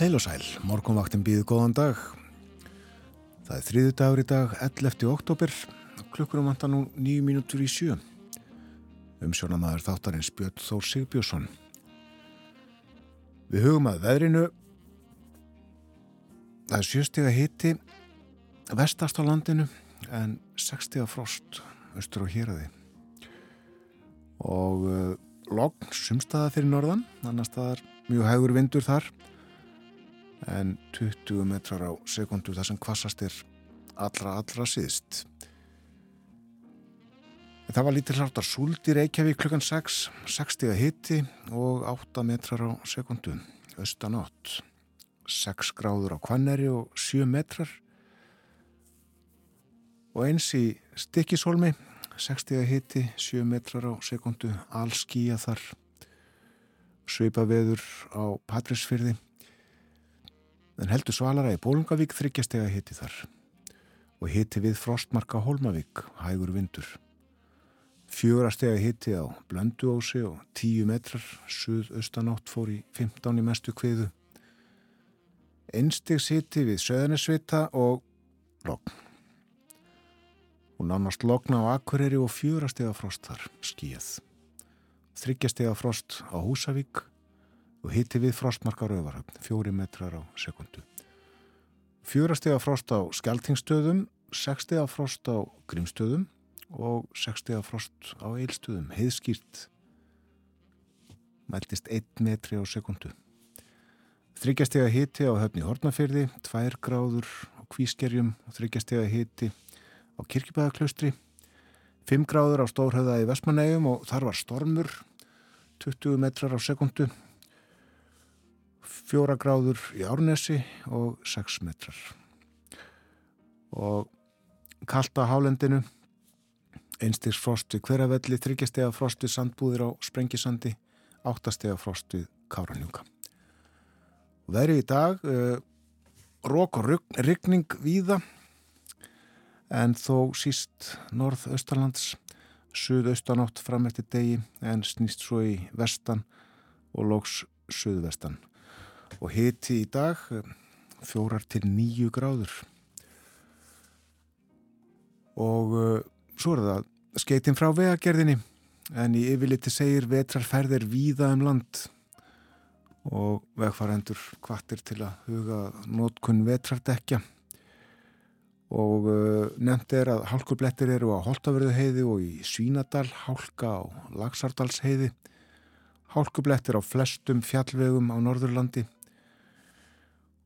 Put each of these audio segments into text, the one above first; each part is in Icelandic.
Heil og sæl, morgunvaktin býðu góðan dag. Það er þriðu dagur í dag, 11. oktober, klukkurum vantar nú nýju mínútur í sjö. Umsjónamaður þáttarins Björn Þór Sigbjörnsson. Við hugum að veðrinu, það er sjöstega hitti, vestast á landinu, en 60 frost, austur og hýraði. Og uh, logn sumstaða fyrir norðan, annars það er mjög hægur vindur þar en 20 metrar á sekundu þar sem kvassast er allra allra síðst. Það var lítið hlartar súld í Reykjavík klukkan 6, 60 hitti og 8 metrar á sekundu, austan 8, 6 gráður á kvanneri og 7 metrar. Og eins í stikkisólmi, 60 hitti, 7 metrar á sekundu, all skíja þar, sveipa veður á Patrísfyrði en heldur svalara í Bólungavík þryggjastega hitti þar og hitti við Frostmarka Holmavík, hægur vindur. Fjórastega hitti á Blönduósi og 10 metrar, suð-austanátt fór í 15 í mestu kviðu. Einstegs hitti við Söðanesvita og logn. Og nánast logna á Akureyri og fjórastega frost þar, skíð. Þryggjastega frost á Húsavík og hitti við frostmarkar öfarhöfn, fjóri metrar á sekundu. Fjórastega frost á Skeltingstöðum, sekstega frost á Grímstöðum og sekstega frost á Eilstöðum, heiðskýrt, mæltist 1 metri á sekundu. Þryggjastega hitti á höfni Hortnafyrði, 2 gráður á Kvískerjum og þryggjastega hitti á Kirkibæðaklaustri, 5 gráður á Stórhauða í Vestmanægum og þar var stormur, 20 metrar á sekundu fjóra gráður í Árnesi og 6 metrar. Og kalta hálendinu einstigs frost við hveravelli þryggjastega frost við sandbúðir á Sprengisandi áttastega frost við Káranjúka verið í dag uh, rók og ryggning víða en þó síst norð-austalands suð-austanátt fram eftir degi en snýst svo í vestan og lóks suðvestan og hiti í dag fjórar til nýju gráður. Og uh, svo er það skeitin frá vegagerðinni. En í yfirliti segir vetrarferðir víða um land. Og vegfarendur kvartir til að huga nótkunn vetrardekja og uh, nefnd er að hálkublettir eru á Holtaverðu heiði og í Svínadal, hálka á Lagsardals heiði hálkublettir á flestum fjallvegum á Norðurlandi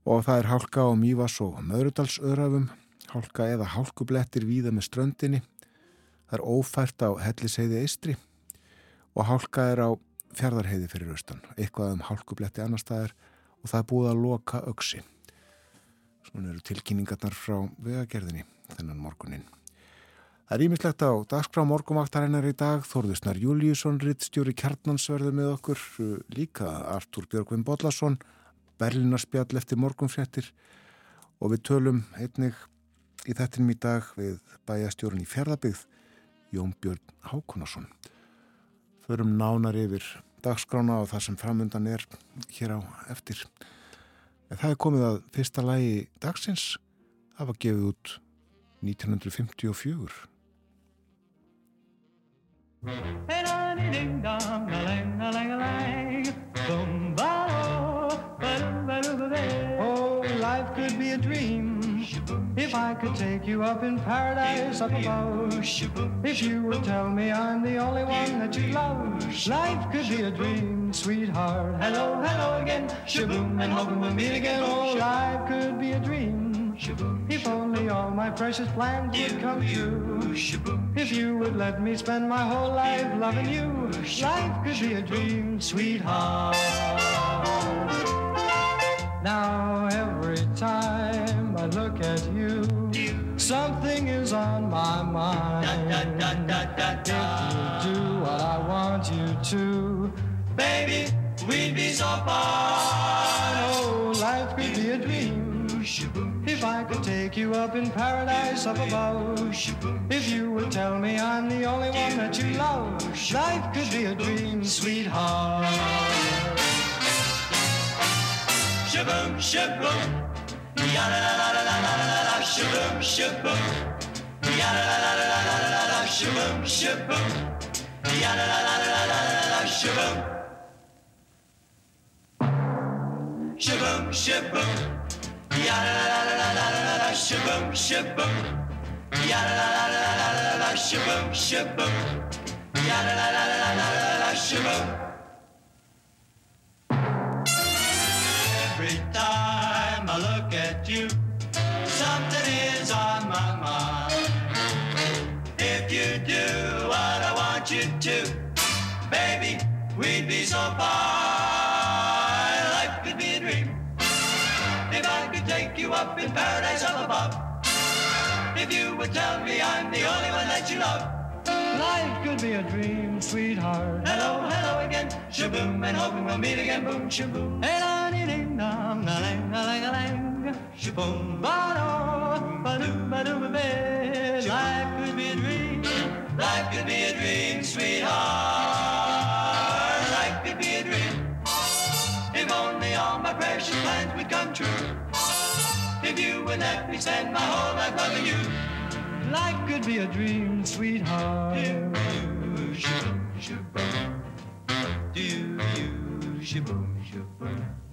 og það er hálka á Mývas og Möðrudalsöðrafum, hálka eða hálkublettir víða með ströndinni, það er ófært á helliseiði eistri og hálka er á fjardarheiði fyrir austan, eitthvað um hálkubletti annar staðar. Og það er búið að loka öksi. Svona eru tilkynningarnar frá vegagerðinni þennan morgunin. Það er ímislegt á dagskrá morgumvaktarinnar í dag, Þorðusnar Júliusson, rittstjóri Kjarnansverðu með okkur, líka Artúr Björgvin Bodlasson, Berlinarspjall eftir morgunfréttir og við tölum einnig í þettinum í dag við bæjastjórun í fjörðabigð Jón Björn Hákonarsson. Förum nánar yfir dagskrána og það sem framöndan er hér á eftir. En það er komið að fyrsta lægi dagsins, það var gefið út 1954. Oh, a dream if I could take you up in paradise up above. If you would tell me I'm the only one that you love, life could be a dream, sweetheart. Hello, hello again, shaboom, and hoping we'll meet again. Oh, life could be a dream. If only all my precious plans would come true. If you would let me spend my whole life loving you, life could be a dream, sweetheart. Now every time I look at you, Something is on my mind. If you do what I want you to, baby, we'd be so fine. Oh, life could be a dream. If I could take you up in paradise up above. If you would tell me I'm the only one that you love. Life could be a dream, sweetheart. Shaboom, shaboom. Shaboom, shaboom. Ya-da-da-da-da-da-da-da. Shaboom, shaboom. Ya-da-da-da-da-da-da-da. Shaboom. Shaboom, shaboom. Ya-da-da-da-da-da-da-da. Shaboom, shaboom. Ya-da-da-da-da-da-da-da. Shaboom, shaboom. Ya-da-da-da-da-da-da-da. Shaboom. Every time. I look at you, something is on my mind. If you do what I want you to, baby, we'd be so fine. Life could be a dream. If I could take you up in paradise up above. If you would tell me I'm the only one that you love. Life could be a dream, sweetheart. Hello, hello again. Shaboom, and hoping we'll meet again. Boom, shaboom. Dee, do. Life could be a dream. Life could be a dream, sweetheart. Life could be a dream. If only all my precious plans would come true. If you would let me my whole life loving you. Life could be a dream, sweetheart. Shaboom, shaboom. Do you, shaboom, shaboom.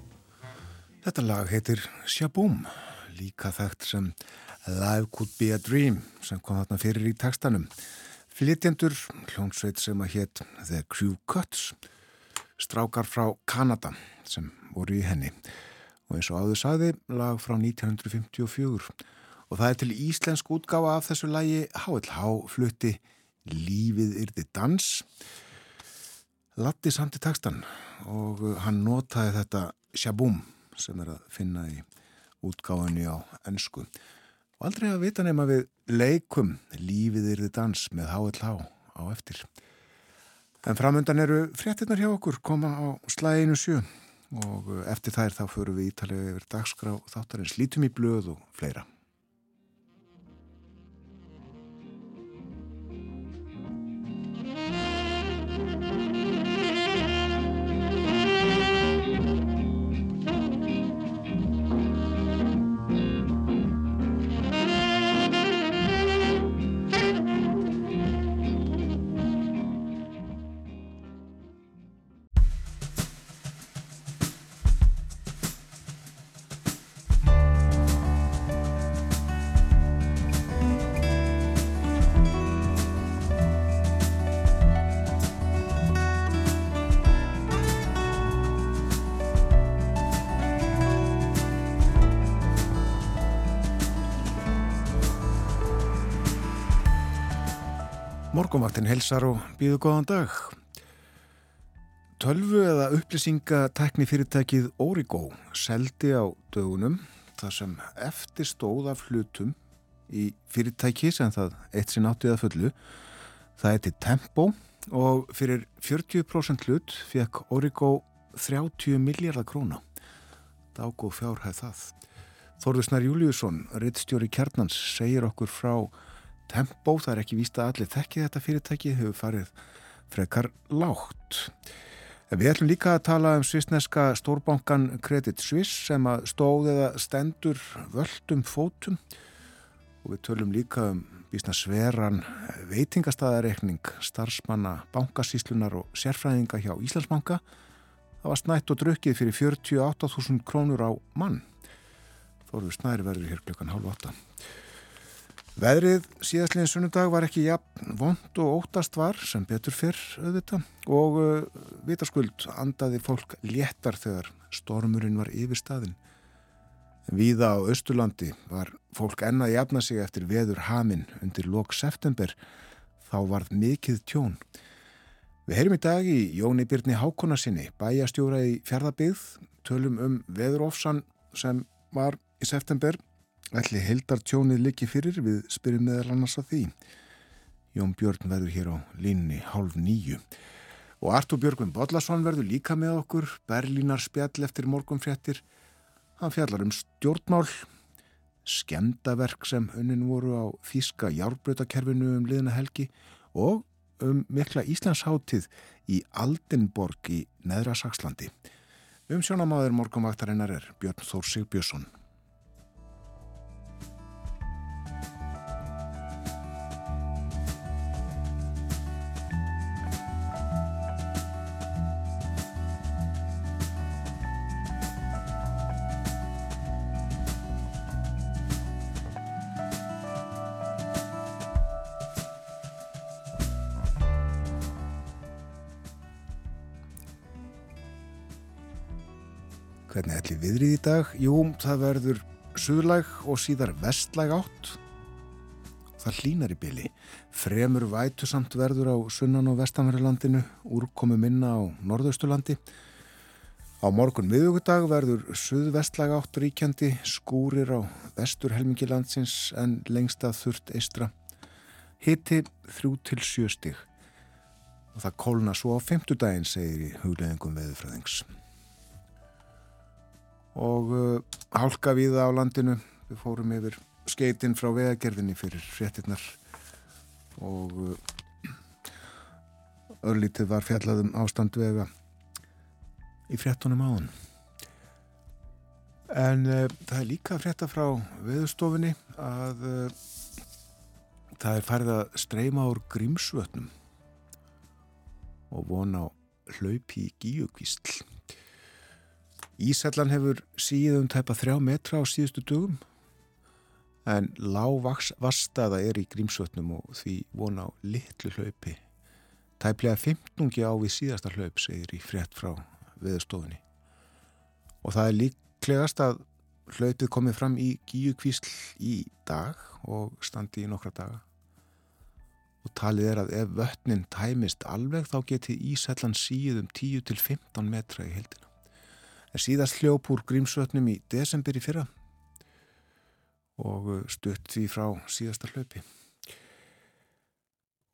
Þetta lag heitir Shaboom, líka þekkt sem Life Could Be a Dream sem kom þarna fyrir í textanum. Flytjendur, hljónsveit sem að hétt The Crew Cuts, strákar frá Kanada sem voru í henni. Og eins og áður saði, lag frá 1954. Og það er til íslensk útgáfa af þessu lagi HLH flutti Lífið yrði dans. Latti samti textan og hann notaði þetta Shaboom sem er að finna í útgáðunni á ennsku. Og aldrei að vita nema við leikum lífið yrði dans með HLH á eftir. En framöndan eru fréttinnar hjá okkur koma á slæginu sjö og eftir þær þá förum við ítalega yfir dagskrá þáttarins lítum í blöð og fleira. Helsar og býðu góðan dag. Tölvu eða upplýsingatekni fyrirtækið Origo seldi á dögunum þar sem eftir stóð af hlutum í fyrirtæki sem það eitt sinn áttið að fullu. Það til Tempo og fyrir 40% hlut fekk Origo 30 miljardar króna. Dágóð fjárhæð það. Þorðusnar Júliusson, rittstjóri Kjarnans, segir okkur frá Tempo, það er ekki vísta að allir þekki þetta fyrirtæki, hefur farið frekar lágt. Við ætlum líka að tala um svisneska stórbankan Credit Suisse sem að stóð eða stendur völdum fótum og við tölum líka um bísna sveran veitingastæðareikning starfsmanna bankasíslunar og sérfræðinga hjá Íslandsbanka. Það var snætt og drukkið fyrir 48.000 krónur á mann. Þorður snæri verður hér klukkan hálf 8. Veðrið síðastliðin sunnudag var ekki jafn vond og óttast var sem betur fyrr auðvitað og uh, vitaskuld andaði fólk léttar þegar stormurinn var yfir staðin. Víða á Östurlandi var fólk ennað jafna sig eftir veður hamin undir lok september þá varð mikið tjón. Við heyrum í dag í Jóni Byrni Hákonarsinni, bæjastjóra í fjardabíð, tölum um veðurofsan sem var í september ætli heldartjónið liggi fyrir við spyrjum meðal annars að því. Jón Björn verður hér á línni hálf nýju. Og Artur Björgvin Bodlason verður líka með okkur, Berlínar spjall eftir morgunfréttir. Hann fjallar um stjórnmál, skemdaverk sem unnin voru á Þíska járbrötakerfinu um liðna helgi og um mikla Íslandshátið í Aldinborg í Neðra Sakslandi. Um sjónamaður morgunvaktarinnar er Björn Þór Sigbjörnsson. Viðrið í dag? Jú, það verður suðlæg og síðar vestlæg átt. Það hlínar í byli. Fremur vætu samt verður á sunnan og vestanverðurlandinu, úrkomu minna á norðausturlandi. Á morgun miðugudag verður suðvestlæg átt ríkjandi, skúrir á vestur helmingilandsins en lengsta þurft eistra. Hitti þrjú til sjöstig. Og það kólna svo á femtudaginn, segir í hugleðingum veðurfræðings og uh, hálka viða á landinu. Við fórum yfir skeitin frá vegagerðinni fyrir fréttinnar og uh, örlítið var fjallaðum ástand vega í fréttunum áðan. En uh, það er líka frétta frá veðustofinni að það er farið að streyma úr grímsvötnum og vona á hlaupi í gíukvísl Ísallan hefur síðan tæpa þrjá metra á síðustu dögum en lág vastaða er í grímsvötnum og því vona á litlu hlaupi. Tæplega 15 á við síðasta hlaup segir í frétt frá veðustofunni. Og það er líklegast að hlaupið komið fram í gíukvísl í dag og standi í nokkra daga. Og talið er að ef vötnin tæmist alveg þá geti Ísallan síðum 10-15 metra í heldina er síðast hljóp úr grímsvötnum í desember í fyrra og uh, stutt því frá síðasta hlaupi.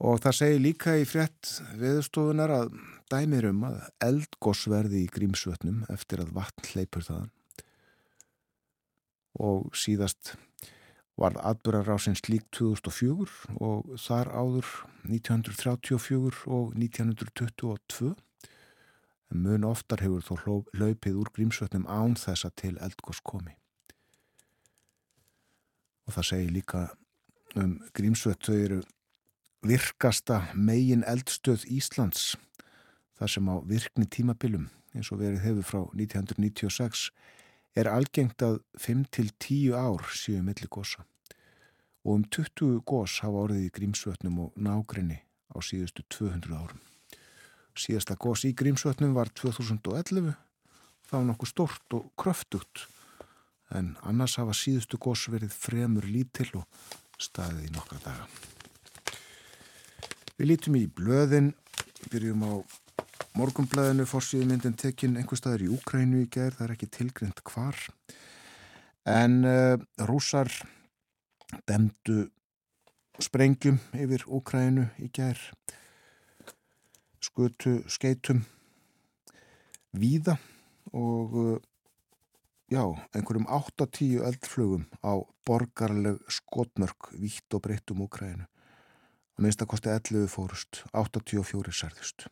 Og það segir líka í frétt veðurstofunar að dæmir um að eldgósverði í grímsvötnum eftir að vatn hleypur þaðan. Og síðast var atbyrgarásins lík 2004 og þar áður 1934 og 1922 en mun oftar hefur þó hlaupið úr grímsvötnum án þessa til eldgós komi. Og það segir líka um grímsvött þau eru virkasta megin eldstöð Íslands þar sem á virkni tímabilum eins og verið hefur frá 1996 er algengt að 5-10 ár séu milli gósa og um 20 gós hafa orðið í grímsvötnum og nágrinni á síðustu 200 árum. Síðasta gós í Grímsvötnum var 2011, það var nokkuð stort og kröftugt. En annars hafa síðustu gós verið fremur lítill og staðið í nokkra daga. Við lítum í blöðin, byrjum á morgumblæðinu, fórsíðu myndin tekinn einhver staðar í Úkrænu í gerð, það er ekki tilgrind hvar, en uh, rúsar demdu sprengjum yfir Úkrænu í gerð skutu skeitum víða og uh, já, einhverjum 8-10 eldflugum á borgarleg skotmörk vítt og breytt um Úkrænu að minnst að kosti 11 fórust 84 særðust.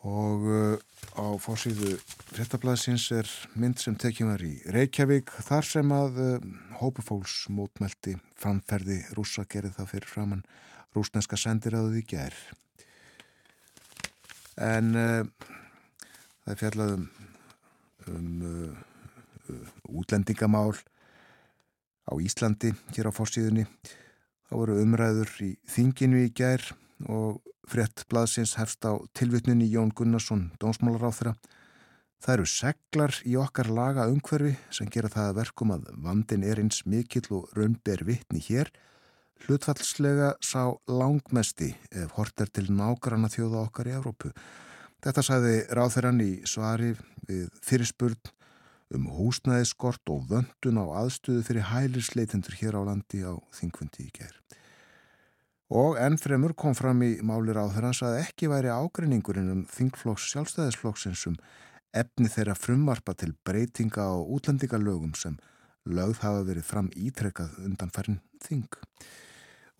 Og uh, á fórsíðu frettablaðsins er mynd sem tekjum var í Reykjavík þar sem að uh, hópufóls mótmeldi framferði rúsa gerði það fyrir framann rúsneska sendiráðið í ger en uh, það er fjallað um, um uh, útlendingamál á Íslandi hér á fórsíðunni þá voru umræður í þinginu í ger og frett blaðsins hefst á tilvittnunni Jón Gunnarsson dónsmálaráþra Það eru seglar í okkar laga umhverfi sem gera það að verkum að vandin er eins mikill og raunber vittni hér hlutfallslega sá langmesti ef hort er til nágrana þjóða okkar í Evrópu. Þetta sagði ráþerann í svari við fyrirspurn um húsnæðiskort og vöndun á aðstöðu fyrir hælisleitendur hér á landi á þingfundi í ger. Og ennfremur kom fram í málir á þeirrans að ekki væri ágreiningurinn um þingflokks sjálfstæðisflokksins um efni þeirra frumvarpa til breytinga á útlendingalögum sem lögð hafa verið fram ítrekkað undan færn þing.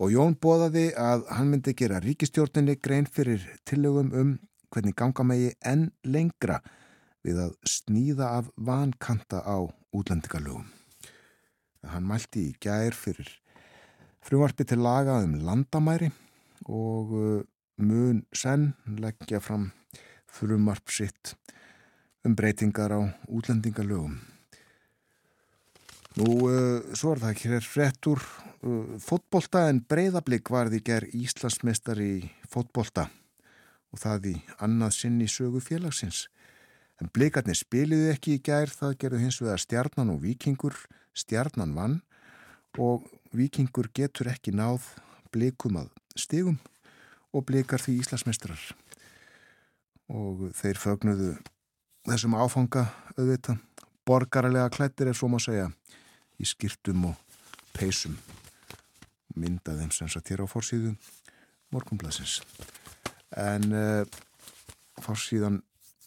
Og Jón bóðaði að hann myndi gera ríkistjórninni grein fyrir tillögum um hvernig ganga megi enn lengra við að sníða af vankanta á útlendingalögum. Hann mælti í gær fyrir frumvarpi til laga um landamæri og uh, mun senn leggja fram frumvarp sitt um breytingar á útlendingalögum. Nú, uh, svo er það ekki hér frettur uh, fótbolta en breyðablík varði ger Íslandsmeistar í fótbolta og það í annað sinn í sögu félagsins. En blikarnir spiliðu ekki í gær, það gerðu hins vegar stjarnan og vikingur, stjarnan vann og vikingur getur ekki náð blikum að stigum og blikar því Íslandsmestrar. Og þeir fögnuðu þessum áfanga auðvitað, borgaralega klættir er svo má segja, í skýrtum og peysum. Mynda þeim sem satt hér á fórsíðu morgumblasins. En uh, fórsíðan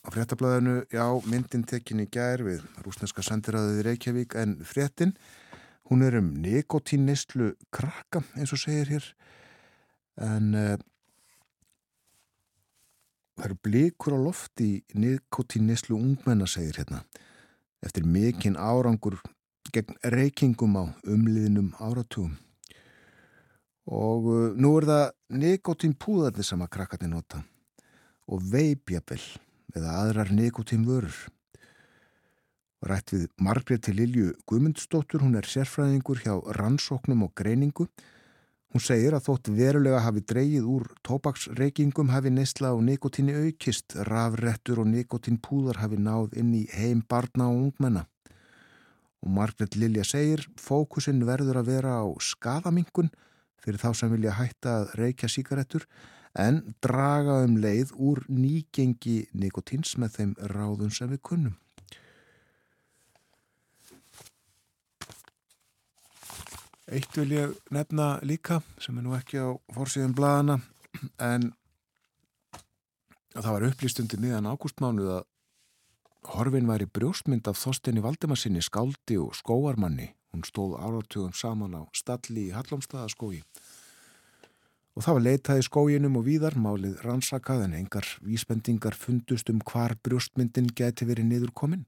Á fréttablaðinu, já, myndin tekin í gær við rúsneska sendiræðið í Reykjavík en fréttin, hún er um nikotínnistlu krakka eins og segir hér en uh, það eru blikur á lofti í nikotínnistlu ungmenna segir hérna eftir mikinn árangur gegn reykingum á umliðnum áratugum og uh, nú er það nikotínpúðarnir sem að krakkarnir nota og veipjabell eða aðrar nikotín vörur. Rætt við Margreti Lilju Guðmundsdóttur, hún er sérfræðingur hjá rannsóknum og greiningu. Hún segir að þótt verulega hafi dreyið úr tópaksreikingum hafi neysla á nikotíni aukist, rafrettur og nikotínpúðar hafi náð inn í heim barna og ungmenna. Og Margret Lilja segir, fókusin verður að vera á skadamingun fyrir þá sem vilja hætta að reykja síkarettur en draga um leið úr nýgengi nikotins með þeim ráðun sem við kunnum. Eitt vil ég nefna líka sem er nú ekki á fórsíðum bladana en það var upplýstundi miðan ágústmánuð að horfin væri brjóstmynd af þostinni Valdemarsinni skáldi og skóarmanni. Hún stóð áratugum saman á stalli í Hallómsstaðaskói. Og það var leitað í skóginum og víðar, málið rannsakað en engar vísbendingar fundust um hvar brjóstmyndin geti verið niður komin.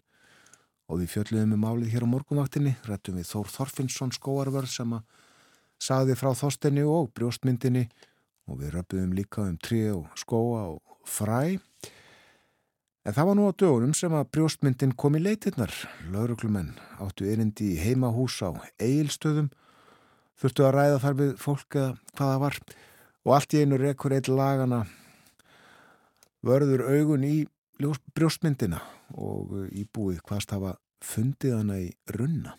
Og við fjöldluðum með málið hér á morgunvaktinni, rættum við Þór Þorfinnsson skóarverð sem að saði frá þóstinni og brjóstmyndinni og við röpuðum líka um tri og skóa og fræ. En það var nú á dögunum sem að brjóstmyndin kom í leitinnar. Lauruglumenn áttu erindi í heimahús á eigilstöðum, þurftu að ræða þar við fólk eða hvaða var og allt í einu rekur eitt lagana vörður augun í brjóstmyndina og íbúið hvaðst hafa fundið hana í runna.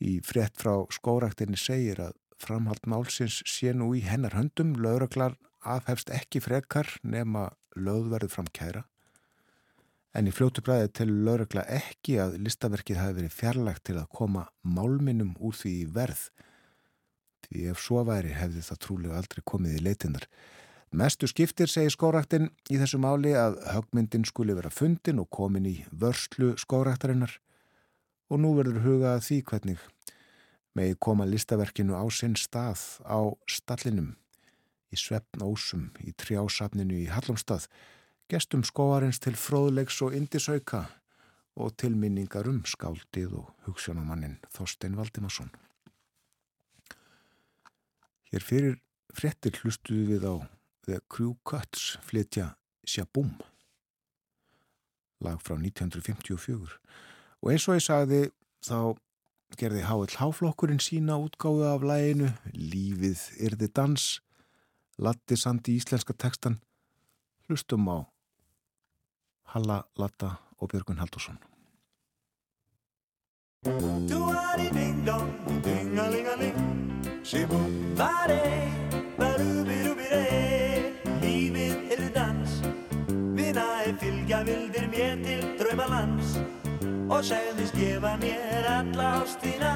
Í frett frá skóraktinni segir að framhald málsins sé nú í hennar höndum, lauraglar aðhefst ekki frekar nema löðverðu fram kæra. En í fljótu bræði til lauragla ekki að listaverkið hafi verið fjarlagt til að koma málminum úr því verð því ef svo væri hefði það trúlega aldrei komið í leitinnar. Mestu skiptir segir skóraktinn í þessu máli að högmyndin skuli vera fundin og komin í vörslu skóraktarinnar og nú verður hugað því hvernig megi koma listaverkinu á sinn stað á stallinum í Svefnósum í trjásafninu í Hallumstað gestum skóarins til fróðlegs og indisauka og tilminningar um skáldið og hugssjónamannin Þorstein Valdimarsson. Hér fyrir frettir hlustuðu við á The Crew Cuts flytja Shaboom lag frá 1954 og eins og ég sagði þá gerði H.L. Háflokkurinn sína útgáðu af læginu Lífið yrði dans Latti sandi íslenska tekstan hlustum á Halla, Latta og Björgun Haldursson Du-a-di-ding-dong, ding-a-ling-a-ling Shibum Bari, barubi-rubi-re Lífið er dans. Vinna er fylgja vildir mér til draumalands. Og segðist gefa mér alla ástina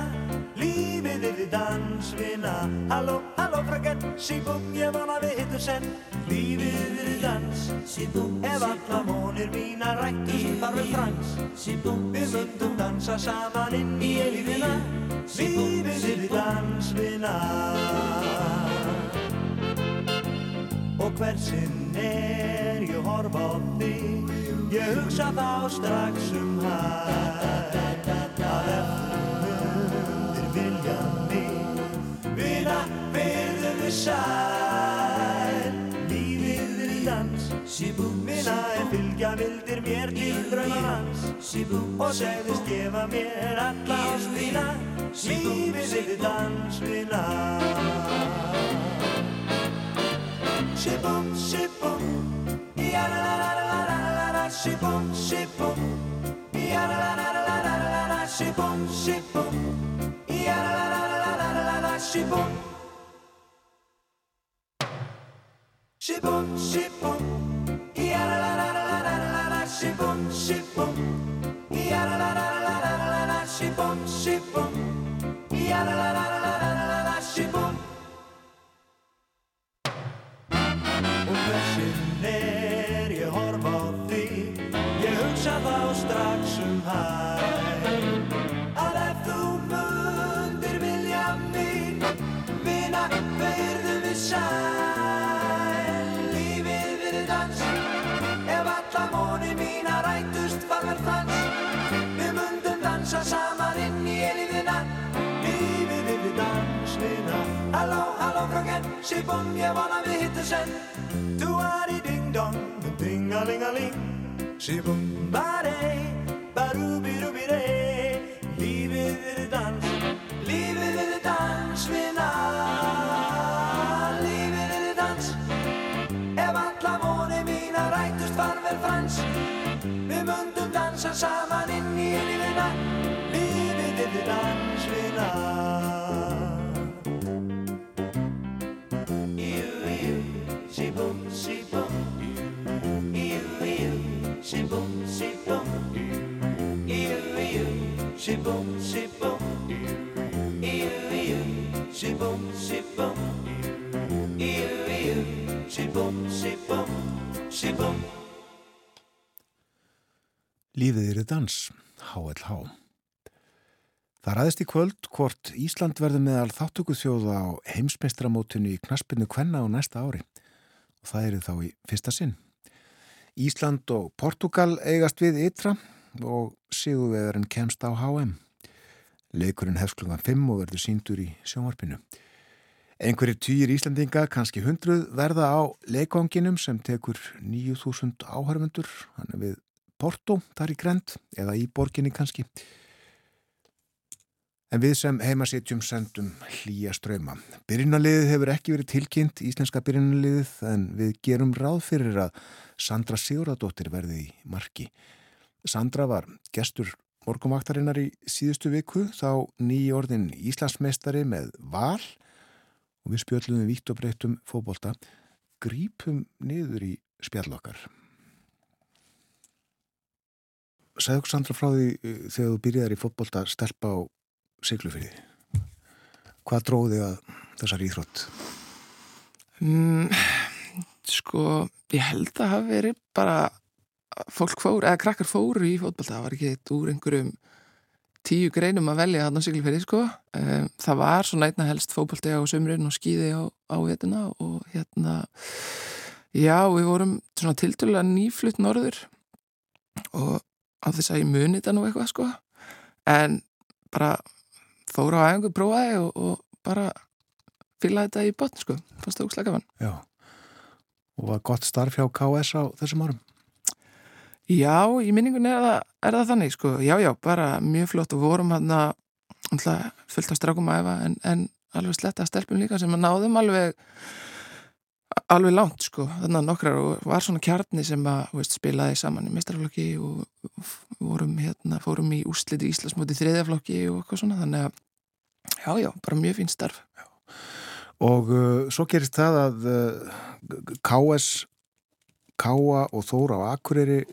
Lífið yfir dansvina Halló, halló fröken, síbúm, ég vona við hittum senn Lífið yfir dans, síbúm, ef alla vonir mína rættust þar við frans. Síbúm, við myndum dansa saman inn í elífina Lífið yfir dansvina Og hversinn er ég horfa á þig. Ég hugsa þá strax um hæ bend and they shine. Lífið er dans. Minna er fylgja vildir mér til draumanans Og segðist gefa mér alla ástina. Lífið er dans Minna. Shibum, shibum Ya-la-la-la-la-la-la-la Shibum, shibum Ya-la-la-la-la-la-la-la Shibum, shibum Ya-la-la-la-la-la-la-la Shibum Shibum, shibum, yada la la la la la la la, shibum, shibum, yada la la la la la la la, shibum, shibum, yada la la la la la la la, shibum. Og þessin er ég horf á því, ég hugsa þá strax um hann. bom, jag varnar vi hittar sen. Du är i ding dong, dingalingaling. Shibum bare, barubirubire. Livet är ett dans, livet är ett dans, mina. Livet är ett dans. Ef alla voni mína rætust var vel frans, við mundum dansa saman inn í einu vinna. Livet er ett dans, mina. Ew, shibum, shibum, ew, ew, shibum, shibum, ew, ew, shibum, shibum, ew, ew, shibum, shibum, shibum. Lífið er í dans, HLH. Það ræðist í kvöld hvort Ísland verður meðal þáttöku þjóða á heimsmeistramótinu í knaspinu Kvenna á næsta ári og það eru þá í fyrsta sinn. Ísland og Portugal eigast við ytra og Sigurvegarinn kemst á HM. Leikurinn hefst klukkan 5 og verður síndur í sjónvarpinu. Einhverjir týjir Íslandinga, kannski hundruð, verða á leikonginum sem tekur 9000 áhörfundur, hann er við Porto, þar í Grend, eða í borginni kannski. En við sem heimasitjum sendum hlýja ströyma. Byrjunaliðið hefur ekki verið tilkynnt íslenska byrjunaliðið en við gerum ráð fyrir að Sandra Sigurðardóttir verði í marki. Sandra var gestur morgumvaktarinnar í síðustu viku þá nýjordin Íslandsmeistari með val og við spjöllum við víkt og breytum fókbólta grípum niður í spjallokkar. Sæðu Sandra frá því eh, þegar þú byrjaði í fókbólta stelpa á Siglufyrði. Hvað dróði að þessar íþrótt? Mm, sko, ég held að hafa verið bara fólk fóru, eða krakkar fóru í fótbolta, það var ekki eitt úr einhverjum tíu greinum að velja þarna Siglufyrði, sko. Um, það var svona einna helst fótbolti á sömurinn og skýði á, á vetuna og hérna, já, við vorum svona tildulega nýflutt norður og á þess að ég muni þetta nú eitthvað, sko. En bara fóru á æfingu, prófaði og, og bara fylglaði þetta í botn sko, fannst það úkslega gaman. Já, og var gott starf hjá KS á þessum árum? Já, í minningunni er það, er það þannig sko, já, já, bara mjög flott og vorum hann að fullt af strákum að efa en, en alveg sletta stelpum líka sem að náðum alveg alveg langt sko, þannig að nokkrar og var svona kjarni sem að veist, spilaði saman í mestrarflokki og vorum hérna, fórum í úsliti í Íslasmóti þriðjaflokki og eitthvað svona, þannig að já, já, bara mjög fín starf já. Og uh, svo gerist það að uh, KS Káa og Þóra á Akureyri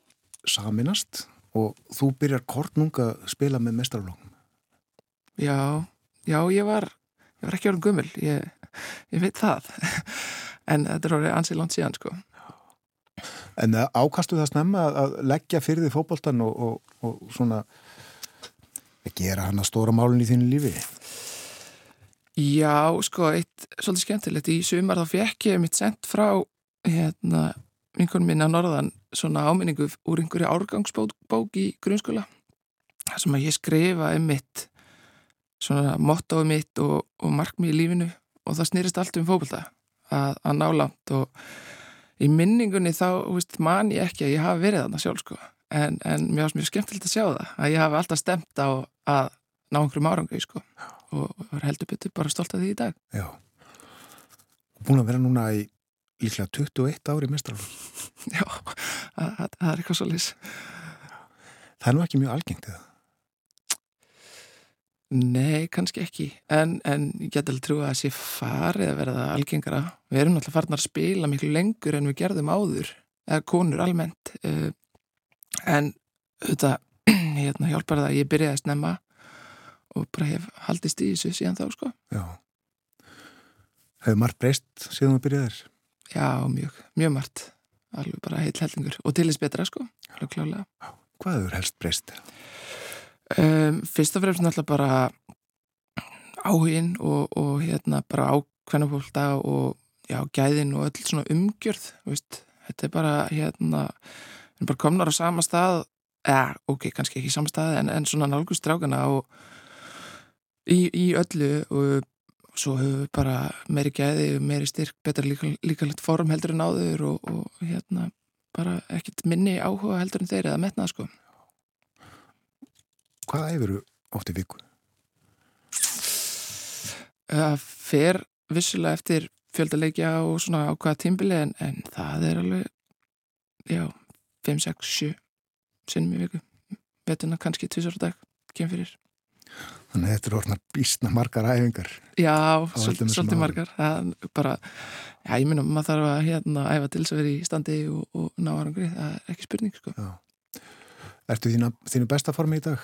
saminast og þú byrjar kortnunga að spila með mestrarfloknum. Já, já, ég var, ég var ekki orðin gummul, ég, ég veit það. En þetta er orðið ansið langt síðan, sko. En eh, ákastu það snemma að- leggja fyrir því fótboltan og, og, og svona að gera hann að stóra málun í þínu lífi? Já, sko, eitt svolítið skemmtilegt í sumar þá fekk ég mitt sendt frá hérna, vinkonum minna norðan svona áminningu úr einhverju árgangsbók í grunnskóla þar sem að ég skrifa um mitt svona mottói mitt og, og markmið í lífinu og það snýrist allt um fókbalta að, að ná langt og í minningunni þá, veist, man ég ekki að ég hafi verið þarna sjálf, sko en, en mér varst mjög skemmtilegt að sjá það að ég hafi alltaf stemt á að ná einhverjum árangri, sko og var heldur betur bara stolt af því í dag Já. Búin að vera núna í líklega 21 ári mestrarflokk. Já, það er eitthvað svo lis Það er nú ekki mjög algengt eða? Nei, kannski ekki. En, en ég get alveg trú að það sé farið að vera það algengara. Við erum náttúrulega farin að spila miklu lengur en við gerðum áður eða konur almennt. Eh, en þetta hérna, hjálpar það að ég byrjaði að snemma og bara hef haldist í þessu síðan þá sko. Já. Hefur margt breyst síðan þú byrjaðir? Já, mjög, mjög margt. Alveg bara heill hellingur. Og til þess betra sko. Alveg klálega Hvað hefur helst breyst? Um, fyrst og fremst náttúrulega bara áhugin og, og hérna bara ákveðna fólkta og já, gæðin og öll svona umgjörð veist, þetta er bara hérna við erum bara komnar á sama stað eða, ok, kannski ekki sama stað en, en svona nálgust drákana og í, í öllu og svo höfum við bara meiri gæði, meiri styrk, betra líka, líka litt form heldur en áður og, og hérna bara ekkert minni áhuga heldur en þeir eða metnað sko Hvað æfur oft í viku? Það fer vissulega eftir fjöldaleikja og svona ákvaða tímbili en, en það er alveg, já, 5, 6, 7 sinnum í viku. Vetuna kannski tvisar á dag, kem fyrir. Þannig að þetta eru orðnar býstna margar æfingar. Já, svol- svolítið árum. margar. Það er bara, já, ég minna, maður þarf að hérna æfa til þess að vera í standi og, og ná árangri. Það er ekki spurning, sko. Ertu þína, þínu besta formi í dag?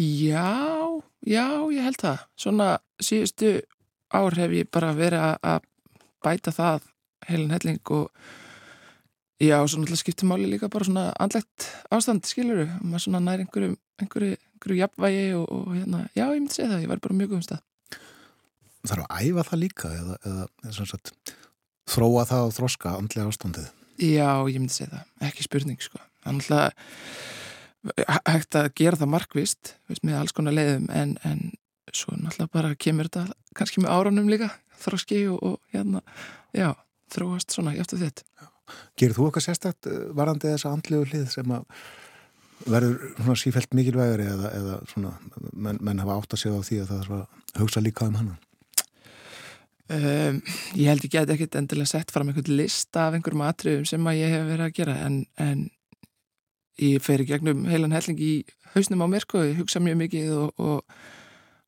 Já, já, ég held það. Svona síðustu ár hef ég bara verið að- bæta það heilin helling og já, svo náttúrulega skiptir máli líka bara svona andlegt ástand, skiluru, maður svona nær einhverju, einhverju, einhverju jafnvægi og, og hérna, já, ég myndi segja það, ég var bara mjög góðum stað. Þarf að æfa það líka eða, eða, eða sem sagt, þróa það og þroska andlega ástandið? Já, ég myndi segja það, ekki spurning, sko. Er náttúrulega hægt að gera það markvist, veist, með alls konar leiðum, en, en svo náttúrulega bara kemur þetta kannski með árunum líka, þroski og, og hérna, já, þróast svona eftir þetta. Gerir þú eitthvað sérstakt eh, varandi þessa andlegu hlið sem að verður svona sífælt mikilvægari eða, eða svona menn, menn hafa átt að segja á því að það að hugsa líka um hana? Um, ég held ég geti ekkit endilega sett fram einhvern lista af einhverjum atriðum sem að ég hef verið að gera en, en ég fer í gegnum heilan helling í hausnum á mér sko, ég hugsa mjög mikið og, og,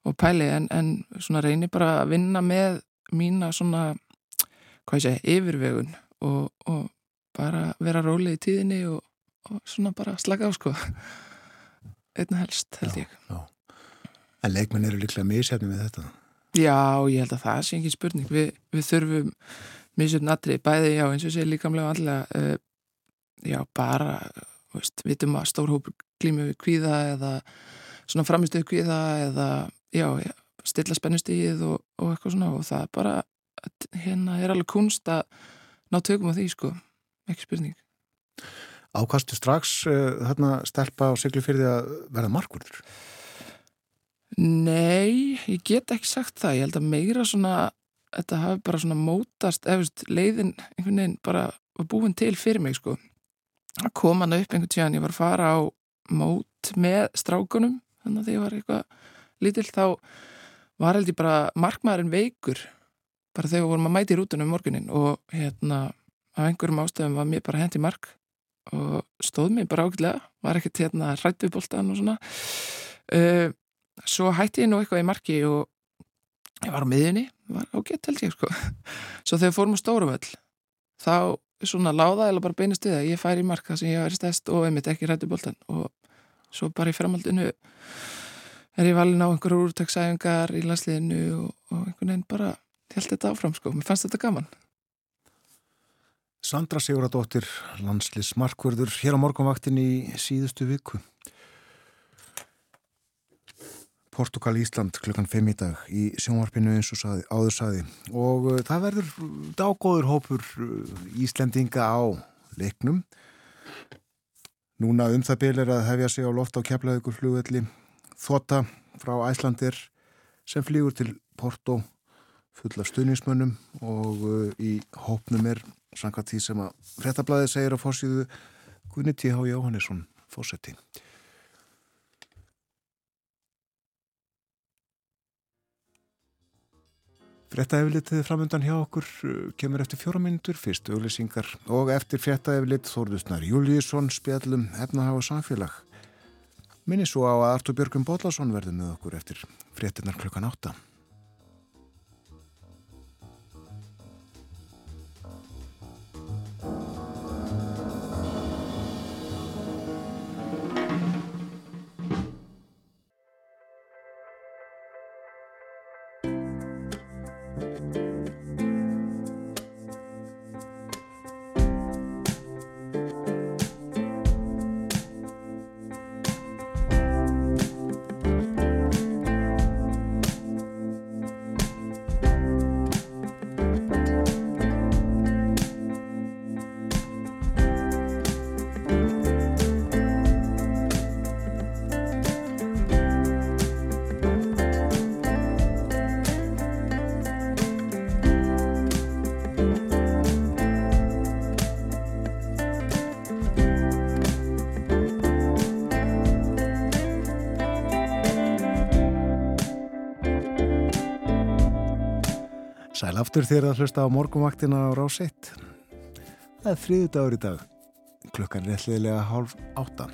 og pæli en, en svona reyni bara að vinna með mína svona hvað ég segi, yfirvegun og, og bara vera róleg í tíðinni og, og svona bara slaka á sko einna helst held ég En leikmenn eru líklega misjafni með þetta. Já, ég held að það sé ekki spurning. Vi, við þurfum misjöfn atrið, bæði, já, eins og sé líkamlega allega, uh, já, bara, veist, vitum að stór hópur glímu við kvíða eða svona framistuð kvíða eða, já, já stilla spennustíð og, og eitthvað svona og það er bara, hérna er alveg kunst að ná tökum á því, sko, ekki spurning. Ákastu strax uh, þarna stelpa og siglu fyrir því að verða markvörður. Nei, ég get ekki sagt það. Ég held að meira svona, þetta hafi bara svona mótast, veist, leiðin einhvern veginn bara var búin til fyrir mig, sko. Það kom hann upp einhvern tíðan, ég var að fara á mót með strákunum, þannig að því ég var eitthvað lítill, þá var held ég bara markmaðurinn veikur, bara þegar við vorum að mæti í rútunum um morgunin og hérna, af einhverjum ástöðum var mér bara hendi mark og stóð mér bara ákveðlega, var ekkert hérna hrætt við boltan og svona. Uh, svo hætti ég nú eitthvað í marki og ég var á miðjunni var ágætt held ég sko svo þegar fórum á Stóruvöll þá svona láða eða bara beinast við að ég fær í marka sem ég verið stæst og einmitt ekki rættu bóltan og svo bara í framhaldinu er ég valin á einhverju úrtaksæfingar í landsliðinu og, og einhvern veginn bara held þetta áfram sko, mér fannst þetta gaman. Sandra Siguradóttir, landslis markverður hér á morgunvaktin í síðustu viku Portugal Ísland klukkan 5 í dag í sjónvarpinu eins og saði, áður saði og uh, það verður dágóður hópur uh, Íslendinga á leiknum Núna um það byl er að hefja sig á loft á keflaðugur flugvelli Þota frá Æslandir sem flýgur til Porto fulla stuðnismönnum og uh, í hópnum er samkvæmt því sem að frettablaði segir á fórsíðu Gunni T.H. Jóhannesson fórseti. Frettaeflitið framöndan hjá okkur uh, kemur eftir fjóra minntur, fyrst auglýsingar og eftir frettaeflit Þórðusnar Júliusson spjallum efnahag og samfélag. Minni svo á að Artur Björgum Bóllarsson verður með okkur eftir frettinnar klukkan átta. Sæl aftur þér að hlusta á morgumvaktina á rás 1. Það er þriðu dagur í dag. Klukkan er réttliðilega hálf átta.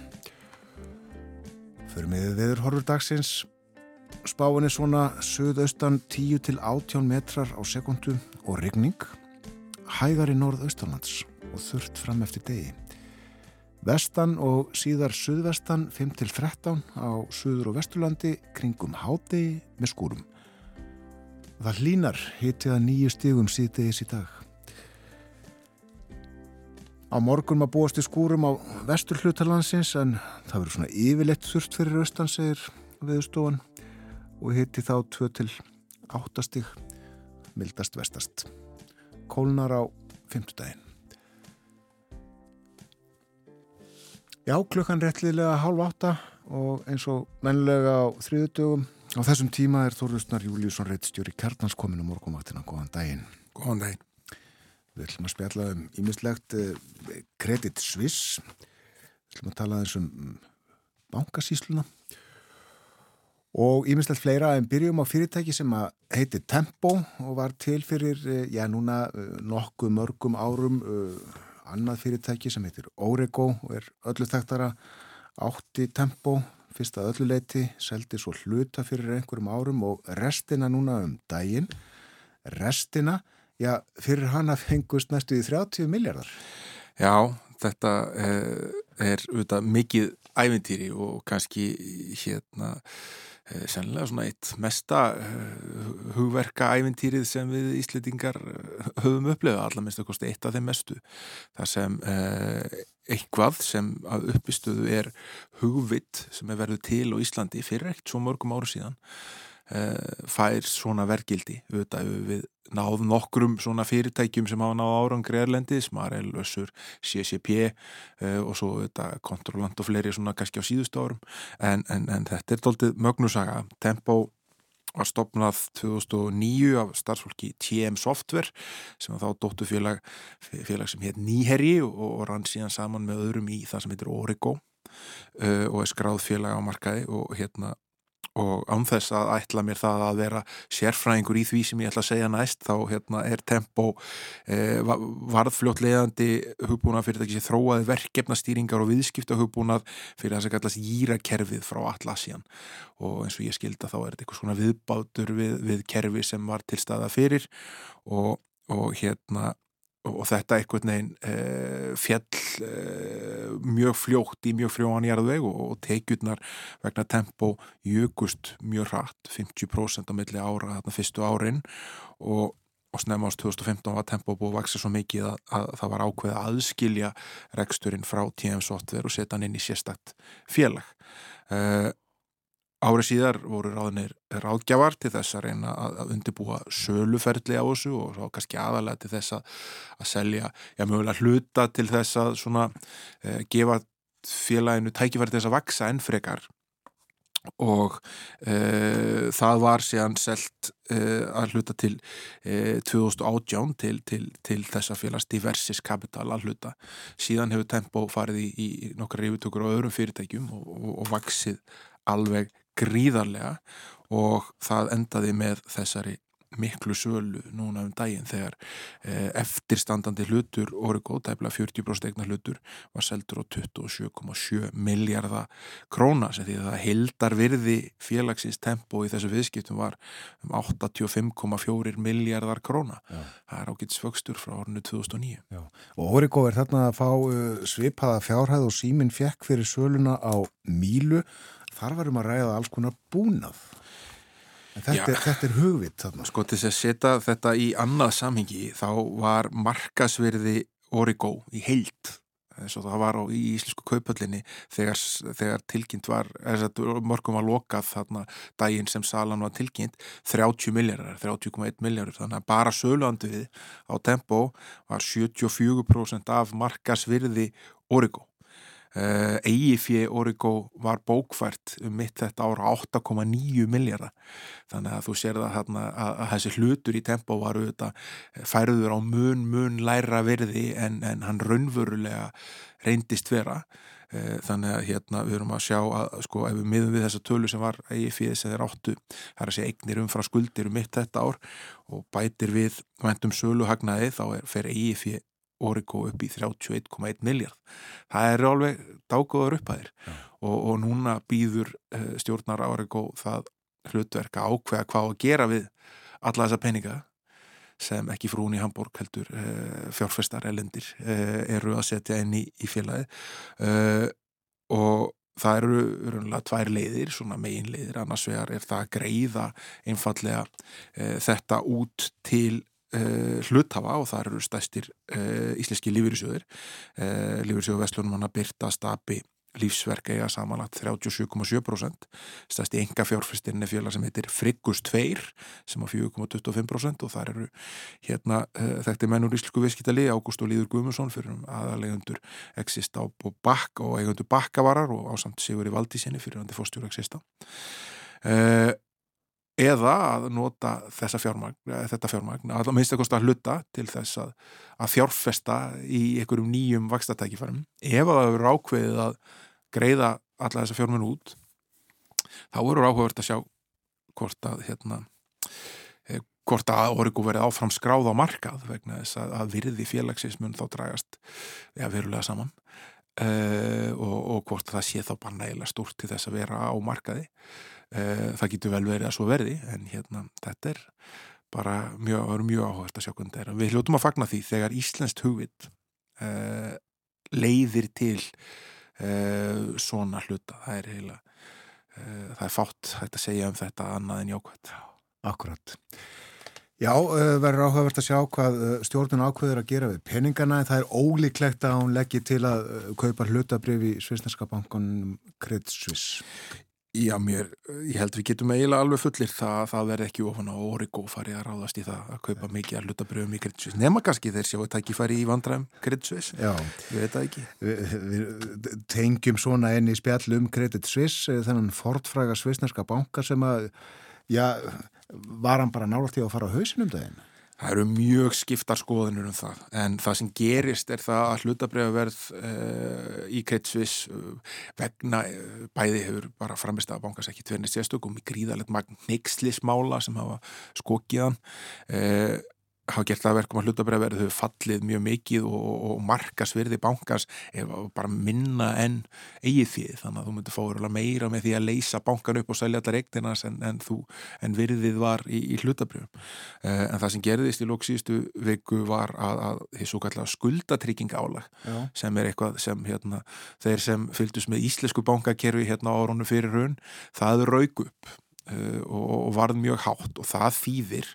Fyrir með viður horfur dagsins. Spáin er svona söðaustan 10 til 18 metrar á sekundu og regning. Hægar í norðaustanlands og þurft fram eftir degi. Vestan og síðar söðvestan 5 til 13 á söður og vesturlandi kringum hádegi með skúrum. Það hlínar hitið að nýju stigum síðdegis í dag. Á morgun maður búast í skúrum á vestur hlutalansins en það verður svona yfirleitt þurft fyrir austan segir viðstofan og hitti þá 2 til 8 stig mildast vestast. Kólnar á 5. daginn. Já, klukkan réttliðlega hálf átta og eins og mennilega á þriðutugum Á þessum tíma er Þorðusnar Júliusson reittstjóri Kjartans komin á morgumvaktina. Góðan daginn. Góðan daginn. Við ætlum að spjalla um ímislegt Credit eh, Suisse. Við ætlum að tala um bankasísluna og ímislegt fleira en byrjum á fyrirtæki sem að heiti Tempo og var til fyrir, eh, já núna eh, nokkuð mörgum árum annað fyrirtæki sem heitir Orego og er öllu þekktara átti Tempo fyrst að öllu leiti, seldi svo hluta fyrir einhverjum árum og restina núna um daginn. Restina, já, fyrir hana fengust næstu í 30 miljardar. Já, þetta er, er auðvitað mikið ævintýri og kannski hérna Eh, sennilega svona eitt mesta eh, hugverka ævintýrið sem við Íslitingar eh, höfum upplöðu allar minnst að kosti eitt af þeim mestu. Það sem eitthvað sem að uppistuðu er hugvitt sem er verið til á Íslandi fyrir eitt svo mörgum áru síðan fær svona vergildi auðvitað við náð nokkrum svona fyrirtækjum sem hafa náð árangri erlendis, Marel, Össur, CCP uh, og svo þetta kontrollant og fleiri svona kannski á síðustu árum en, en, en þetta er doldið mögnusaga. Tempo var stopnað 2009 af starfsfólki TM Software sem var þá dóttufélag félag sem hétt Nýherji og, og rann síðan saman með öðrum í það sem heitir Origo uh, og er skráð félag á markaði og hérna og ánþess að ætla mér það að vera sérfræðingur í því sem ég ætla að segja næst þá hérna, er tempo eh, varðfljótlegandi hugbúnað fyrir þessi þróaði verkefnastýringar og viðskipta hugbúnað fyrir það sem kallast gírakerfið frá Atlassian. Og eins og ég skilda þá er þetta eitthvað svona viðbátur við, við kerfi sem var til staða fyrir og, og hérna og þetta einhvern veginn uh, fjall uh, mjög fljótt í mjög frjóan jarðveg og, og tekjurnar vegna tempo jökust mjög hratt 50% á milli ára þarna fyrstu árin og, og snemma ást 2015 var tempo búið að vaksa svo mikið að, að það var ákveð að aðskilja reksturinn frá TM Software og setja hann inn í sérstakt félag. Uh, Árið síðar voru ráðinir ráðgjafar til þess að reyna að, undirbúa söluferðli á þessu og svo kannski aðalega til þess að, að selja, já mögulega hluta til þess að svona eh, gefa félaginu tækifæri til þess að vaksa enn frekar og eh, það var síðan selt eh, að hluta til 2018 til, til, til þessa félags Diversis Capital að hluta. Síðan hefur Tempo farið í, í nokkar yfirtökur á öðrum fyrirtækjum og, og, og vaksið alveg gríðarlega og það endaði með þessari miklu sölu núna um daginn þegar eh, eftirstandandi hlutur Origo, tæpla 40% egnar hlutur var seldur á 27,7 miljardar króna sem því að það heldar virði félagsins tempo í þessu viðskiptum var um 85,4 miljardar króna Já. það er ágætt svöxtur frá ornu 2009 Já. Og Origo er þarna að fá uh, svipaða fjárhæð og síminn fekk fyrir söluna á Mílu þar varum að ræða alls konar búnað. En þetta, er, þetta er hugvitt þarna. Sko til að setja þetta í annað samhengi þá var markasverði Origo í heilt eins og það var á, í Íslensku kaupöllinni þegar, þegar tilkynnt var morgum var lokað þarna daginn sem salan var tilkynnt 30 miljardar, 30,1 miljardar þannig að bara söluanduðið á tempo var 74% af markasvirði Origo EIFI Origo var bókvært um mitt þetta ára 8,9 miljardar þannig að þú sér það hérna að, þessi hlutur í tempo var auðvitað eh, færður á mun mun læra verði en, en hann raunverulega reyndist vera. Uh, þannig að hérna við erum að sjá að sko ef við miðum við þessa tölu sem var EIFI sem er áttu, það er að segja eignir umfra skuldir um mitt þetta ár og bætir við vendum söluhagnaði þá er fer EIFI Origo upp í 31,1 miljard. Það er alveg dágóður upphæðir ja. og, og núna býður uh, stjórnar Origo það hlutverka ákveða hvað að gera við alla þessa peninga sem ekki frún í Hamburg heldur uh, fjárfestar elendir uh, eru að setja inn í, í félagi og það eru örunlega tvær leiðir, svona megin leiðir annars vegar er það að greiða einfallega þetta út til Uh, hluthafa og það eru stæstir uh, íslenski lífyrirsjóðir uh, lífyrirsjóðu Vestlunum hann að byrta stabi lífsverk eiga samanlagt 37,7% stæsti enga fjárfestinni fjöla sem heitir Friggus 2 sem á 4,25% og það eru hérna þekkti mennur íslensku viðskiptali Ágúst og Líður Guðmundsson fyrir um aðalengundur Exista og Bakk og eigundur Bakkavarar og ásamt Sigur í Valdísinni fyrir hann til fórstjóru Exista og eða að nota þessa fjármagn, þetta fjármagn að minnst að kosta að hluta til þess að, að fjárfesta í einhverjum nýjum vakstatækifærum ef að það eru ákveðið að greiða alla þessa fjármagn út þá eru áhugavert að sjá hvort að hérna, eh, hvort að orgu verið áfram skráð á markað vegna þess að, að virði félagsismun þá dragast ja, verulega saman. Uh, og, og hvort það sé þá bara nægilega stúrt til þess að vera á markaði. Eh, það getur vel verið að svo verði en hérna þetta er bara mjög, mjög áhugast að sjá hvernig þetta er. Við hljóttum að fagna því þegar Íslenskt hugvit uh, leiðir til uh, svona hluta. Það er heila uh, það er fátt hægt að segja um þetta annað en jákvæmt Akkurat. Já, verður áhugavert að sjá hvað stjórnun ákveður að gera við peningana en það er ólíklegt að hún leggji til að kaupa hlutabrif í Svisneska bankunum Credit Suisse Já, mér, ég held við getum eiginlega alveg fullir það að það verði ekki ofan á Origo farið að ráðast í það að kaupa mikið að hlutabröðum í Kryddsvís. Nefna kannski þeir séu að tækja farið í vandræðum. Já. Við veit það ekki. Við, við tengjum svona enni spjall um Kryddsvís, eh, þennan fortfræga svisnerska banka sem að, já, var hann bara í að fara á hausinum daginn? Það eru mjög skiptar skoðinur um það. En það sem gerist er það að hlutabriðaverð uh, eh, í Kreitsvis uh, eh, vegna uh, bæði hefur bara framist að bankast ekki tvernist sérstökum í gríðalegt magn neykslismála sem hafa skokiðan hafa gert það verkum að hlutabrefverð þau fallið mjög mikið og, og markasvirði bankans er bara minna en eigið því þannig að þú myndir fá meira með því að leysa bankan upp og selja allar eigninas en, en, en virðið var í, í hlutabrefum uh, en það sem gerðist í lóksíðustu viku var að, að því svo kallega skuldatrykking álag Já. sem er eitthvað sem hérna, þeir sem fylgdust með íslensku bankakerfi hérna árunum fyrir raun það raug upp og, og varð mjög hátt og það þýðir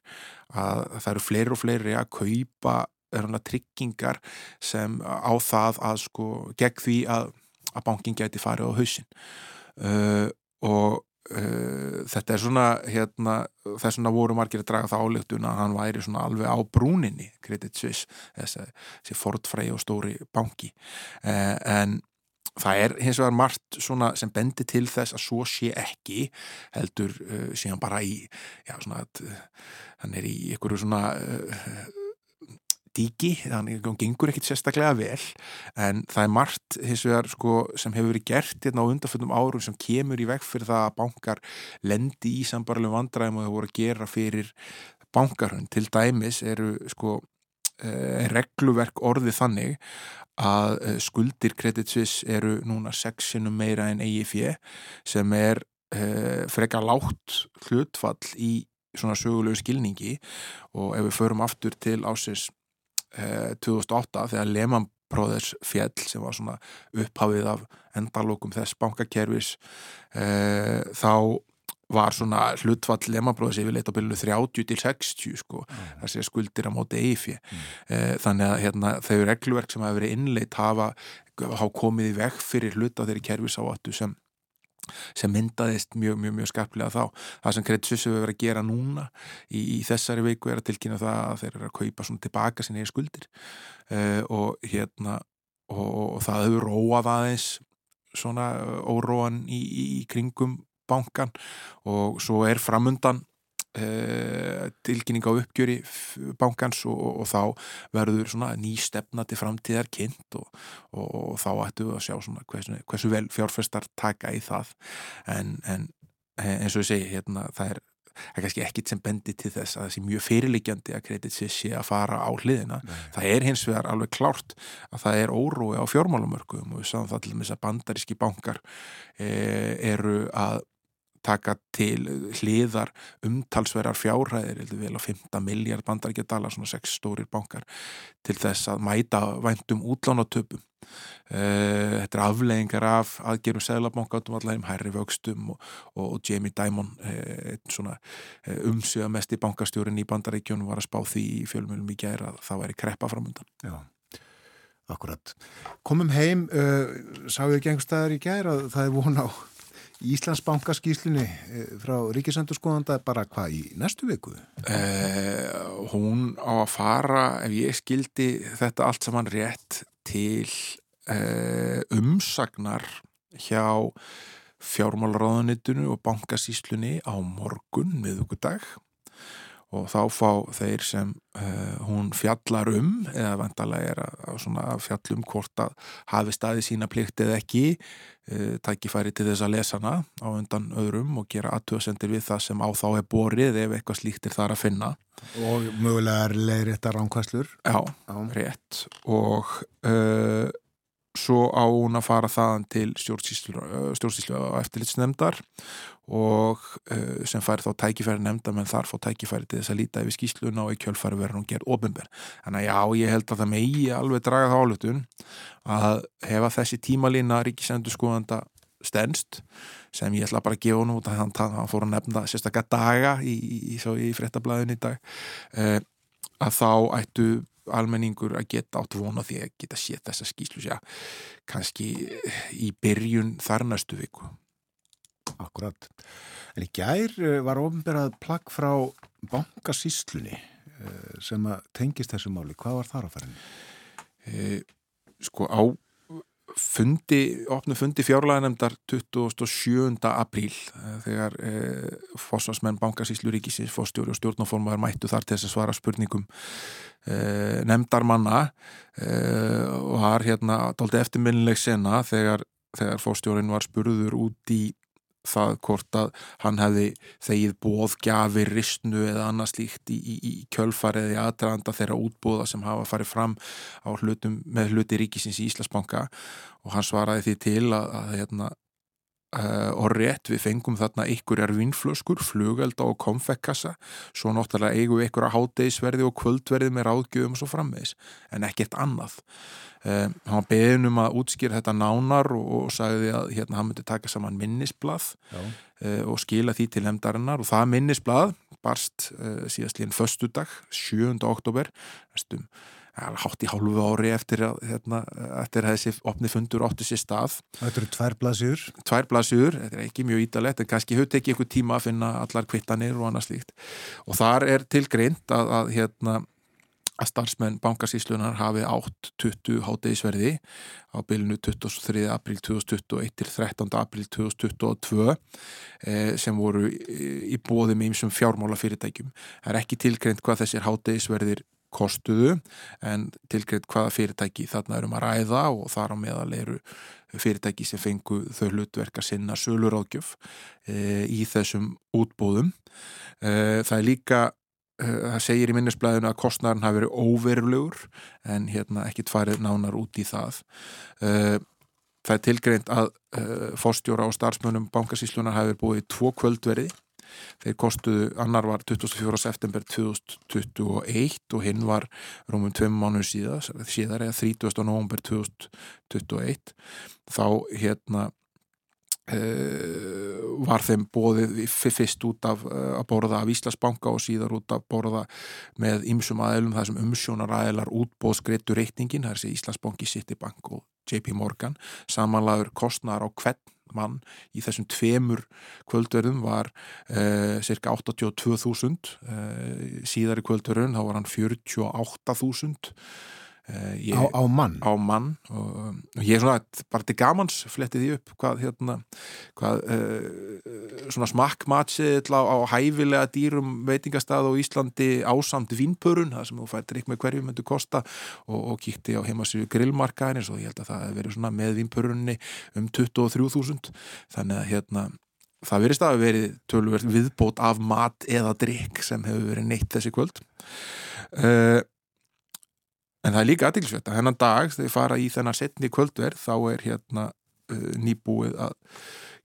að það eru fleiri og fleiri að kaupa tryggingar sem á það að sko gegn því að, að bankin geti farið á hausin uh, og uh, þetta er svona hérna, þess að voru margir að draga það álöktun að hann væri svona alveg á brúninni Credit Suisse, þessi fortfræði og stóri banki. Uh, en Það er hins vegar margt sem bendi til þess að svo sé ekki heldur uh, síðan bara í, já svona uh, hann er í einhverju svona uh, díki, þannig að hann gengur ekkit sérstaklega vel en það er margt hins vegar sko sem hefur verið gert hérna á undarföldum árum sem kemur í veg fyrir það að bankar lendi í sambarlegum vandræðum og það voru að gera fyrir bankarhund. Til dæmis eru sko regluverk orðið þannig að uh, skuldir Credit Suisse eru núna sexinu meira en EIF sem er uh, freka látt hlutfall í svona sögulegu skilningi. Og ef við förum aftur til ásins 2008 þegar Lehman Brothers fjell sem var svona upphafið af endalókum þess bankakerfis þá var svona hlutfall lemabróðs yfirleitt á byrju 30 til 60 sko, mm. það sé skuldir á móti eifi mm. Eh, þannig að hérna, þau regluverk sem hafa verið innleitt hafa, hafa komið í veg fyrir hluta þeirri kerfisáatu sem sem myndaðist mjög, mjög, mjög skarplega þá. Það sem Suisse hefur verið að gera núna í, í þessari veiku er að tilkynna það að þeir eru að kaupa svona tilbaka sinni í skuldir uh, og hérna og, og það hefur róað aðeins svona óróan í, í kringum bankan og svo er framundan uh, tilkynning á uppgjöri bankans og, og, og þá verður svona ný stefna til framtíðar kynnt og, og þá ættu við að sjá svona hversu, hversu vel fjárfestar taka í það en, en eins og ég segi hérna það er það er kannski ekkit sem bendi til þess að það sé mjög fyrirliggjandi að kredit sé sé að fara á hliðina. Nei. Það er hins vegar alveg klárt að það er órói á fjármálumörkum og við sáum það til þess að bandaríski bankar e, eru að taka til hliðar umtalsverðar fjárhæðir, eða vel á 15 miljard bandaríkjadala, svona 6 stórir bankar til þess að mæta væntum útlánatöpum. Uh, þetta er afleggingar af aðgerum seglabankátum allar um Harry Vöxtum og, og, og Jamie Dimon uh, svona uh, umsöða mest í bankastjórin í bandaríkjónum var að spá því í fjölmjölum í gæra að það væri kreppa framöndan. Já, akkurat. Komum heim, sáðu ekki einhver staðar í gæra að það er von á Íslandsbankaskíslunni eh, frá Ríkisendurskóðanda bara hvað í næstu viku? Eh, hún á að fara, ef ég skildi þetta allt saman rétt til eh, umsagnar hjá fjármálaráðanittunu og bankasíslunni á morgun miðugudag og þá fá þeir sem uh, hún fjallar um eða vandalega er að, að fjallum hvort að hafi staði sína plikt eða ekki uh, tækifæri til þess að lesa hana á undan öðrum og gera aðtöðsendir við það sem á þá er borið ef eitthvað slíkt er þar að finna. Og mögulega er leiðréttar ánkvæslur Já, Já, rétt. Og uh, svo á hún að fara þaðan til stjórnsýslu og eftirlitsnemdar og uh, sem fær þá tækifæri nefnda menn þar fá tækifæri til þess að líta yfir skýsluna og í kjölfæri verður hún gerð ofinber. Þannig að já, ég held að það megi alveg draga það álutun að hefa þessi tímalína ríkisendur skoðanda stennst sem ég ætla bara að gefa hún út að hann, hann fór að nefna sérstaklega daga í, í, í, frettablaðin í dag uh, að þá ættu almenningur að geta átt vona því að geta séð þessa skýslu sér kannski í byrjun þar næstu viku Akkurat. En í gær eh, var ofnberað plagg frá bankasíslunni eh, sem tengist þessu máli. Hvað var þar á færðinni? E, sko á fundi, opnu fundi fjárlæðanemdar 27. apríl þegar e, fósasmenn bankasíslu ríkisins, fóstjóri og stjórnáformaður mættu þar til þess að svara spurningum e, nefndarmanna e, og har hérna doldi eftirminnileg sena þegar, þegar fóstjórin var spurður út í það hvort að hann hefði þegið bóðgjafir, ristnu eða annað slíkt í, í, í kjölfarið í aðdraðanda þeirra útbúða sem hafa farið fram hlutum með hluti ríkisins í Íslasbanka og hann svaraði því til að, að hérna, Uh, og rétt við fengum þarna ykkurjar vinnflöskur, flugelda og konfektkassa. Svo náttúrulega eigum við ykkur að hátegisverði og kvöldverði með ráðgjöfum svo frammeðis, en ekkert annað uh, hann beðin um að útskýra þetta nánar og, og sagði að hérna hann myndi taka saman minnisblad uh, og skila því til lemdarinnar og það minnisblad barst síðast líðan föstudag 7. oktober næstum hátt í hálfu ári eftir að, hérna, eftir að þessi opni fundur óttu sér stað. Þetta eru tvær blasjur. Tvær blasjur, þetta er ekki mjög ítalett en kannski höfðu ekki eitthvað tíma að finna allar kvittanir og annað slíkt. Og þar er tilgreint að, að, hérna, að starfsmenn bankasíslunar hafi átt 20 hátegisverði á bylunu 23. april 2021 til 13. april 2022 eh, sem voru í bóðum ímsum fjármála fyrirtækjum. Það er ekki tilgreint hvað þessir hátegisverðir kostuðu en tilgreitt hvaða fyrirtæki þarna erum að ræða og þar á meðal eru fyrirtæki sem fengu þau hlutverk að sinna söluráðgjöf e, í þessum útbóðum. E, það er líka, það segir í minnisblæðinu að kostnæðan hafi verið óverulegur en hérna ekki tvarið nánar út í það. E, það er tilgreitt að e, fórstjóra og starfsmönum bankasíslunar hafi verið búið í tvo kvöldverði Þeir kostuðu, annar var 24. september 2021 og hinn var rúmum tveim mánu síðar, síðar eða 30. november 2021. Þá hérna var þeim bóðið fyrst út af uh, að borða af Íslasbanka og síðar út af borða með ymsum aðeilum það sem umsjónar aðeilar útbóðskreittu reikningin, það er þessi Íslasbanki, Citibank og JP Morgan. Samanlagur kostnar á hvern mann í þessum tveimur kvöldverðum var uh, cirka 82.000 uh, síðar í kvöldverðun þá var hann 48.000 Uh, ég, á, á mann? Á mann og, og ég er svona bara til gamans flettið því upp hvað hérna hvað uh, svona smakkmatsið á, á hæfilega dýrum veitingastað á Íslandi ásamt vinnpörun það sem þú fær drikk með hverju myndu kosta og, og kíkti á heimasíu grillmarkaðin og ég held að það hefur verið svona með vinnpörunni um 23.000 þannig að hérna það verist að verið tölverð viðbót af mat eða drikk sem hefur verið neitt þessi kvöld. Uh, En það er líka aðtilsvett að hennan dag þegar þið fara í þennan setni kvöldverð þá er hérna uh, nýbúið að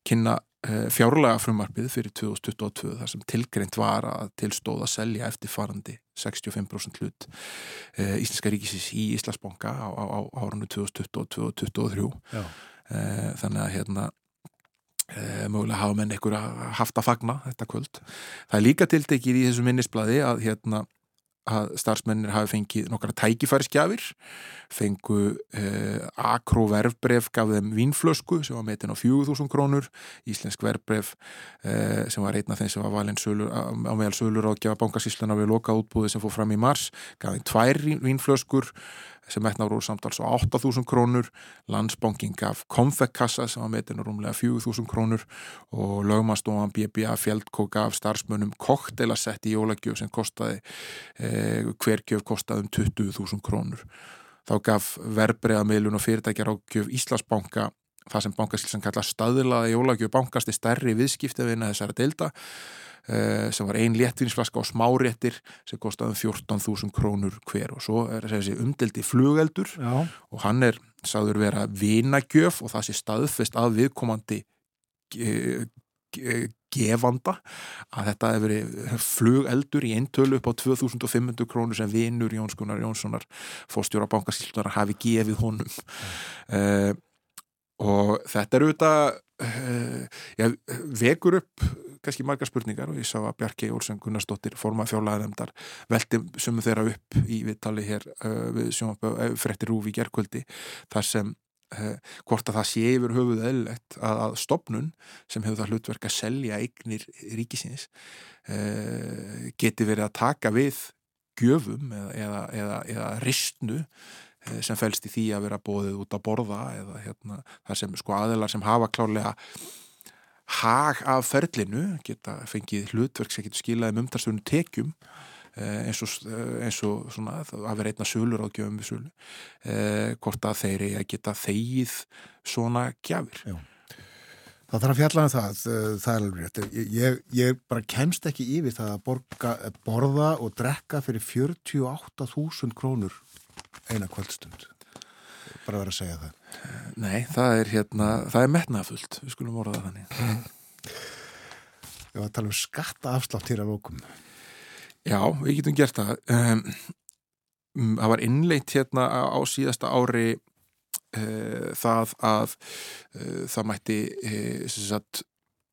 kynna uh, fjárlega frumarpið fyrir 2022 þar sem tilgreint var að tilstóða að selja eftir farandi 65% hlut uh, Íslenska ríkisins í Íslandsbanka á, á, á árunnu 2022 og 2023 þannig að hérna mögulega hafa menn einhver að haft að fagna þetta kvöld. Það er líka tiltekið í þessu minnisbladi að hérna að starfsmennir hafi fengið nokkara tækifærisgjafir fengu eh, Akro verfbref gaf þeim vínflösku sem var metin á 4000 krónur Íslensk verfbref eh, sem var einna þeim sem var valinn á meðal sölur á gefa bankasísluna við loka útbúði sem fór fram í mars gaf þeim tvær vínflöskur sem metna voru samtals á 8.000 krónur landsbanking gaf konfektkassa sem var metin rúmlega 4.000 krónur og lögmannstofan BBA Fjeldkó gaf starfsmönnum koktelasett í jólagjöf sem kostaði eh, hvergjöf kostaði um 20.000 krónur. Þá gaf verbreyðamilun og fyrirtækjar á gjöf Íslasbanka það sem bankastilsan kalla staðlaði jólagjöf bankasti stærri viðskiptefina þessara deilda Uh, sem var ein léttvinsflaska á smáréttir sem kostaði 14.000 krónur hver. Og svo er þessi umdeldi flugeldur Já. og hann er sagður vera vinagjöf og það sé staðfest að viðkomandi ge gefanda að þetta hefur verið flugeldur í eintölu upp á 2500 krónur sem vinur Jónskunar Jónssonar fóstjóra bankasíldunar hafi gefið honum. Uh, og þetta er auðvitað ja, vekur upp kannski margar spurningar og ég sá að Bjarki Olsen Gunnarsdóttir forma fjárlæðanemdar veldi sumu þeirra upp í viðtali hér uh, við sjónaböð uh, frettir rúfi gerkvöldi þar sem uh, hvort að það sé yfir höfuð eðlilegt að, að stopnun sem hefur það hlutverk að selja eignir ríkisins uh, geti verið að taka við gjöfum eða, eða, eða, eða ristnu sem fælst í því að vera bóðið út að borða eða hérna, þar sem sko aðelar sem hafa klálega hag af ferlinu, geta fengið hlutverk sem getur skilaði með umtalstunum tekjum eh, eins og, eins og svona, að vera einna sölur á gjöfum við sölu eh, hvort að þeir geta þegið svona gjafir Já. Það þarf að fjalla um það, það er alveg rétt. Ég, ég bara kemst ekki yfir það að borga, borða og drekka fyrir 48.000 krónur eina kvöldstund. Bara verið að segja það. Nei, það er hérna, það er metnafullt, við skulum orða það þannig. Ég var að tala um skattaafslátt hér að lókum. Já, við getum gert það. Um, það var innleitt hérna á síðasta ári uh, það að uh, það mætti uh, sagt,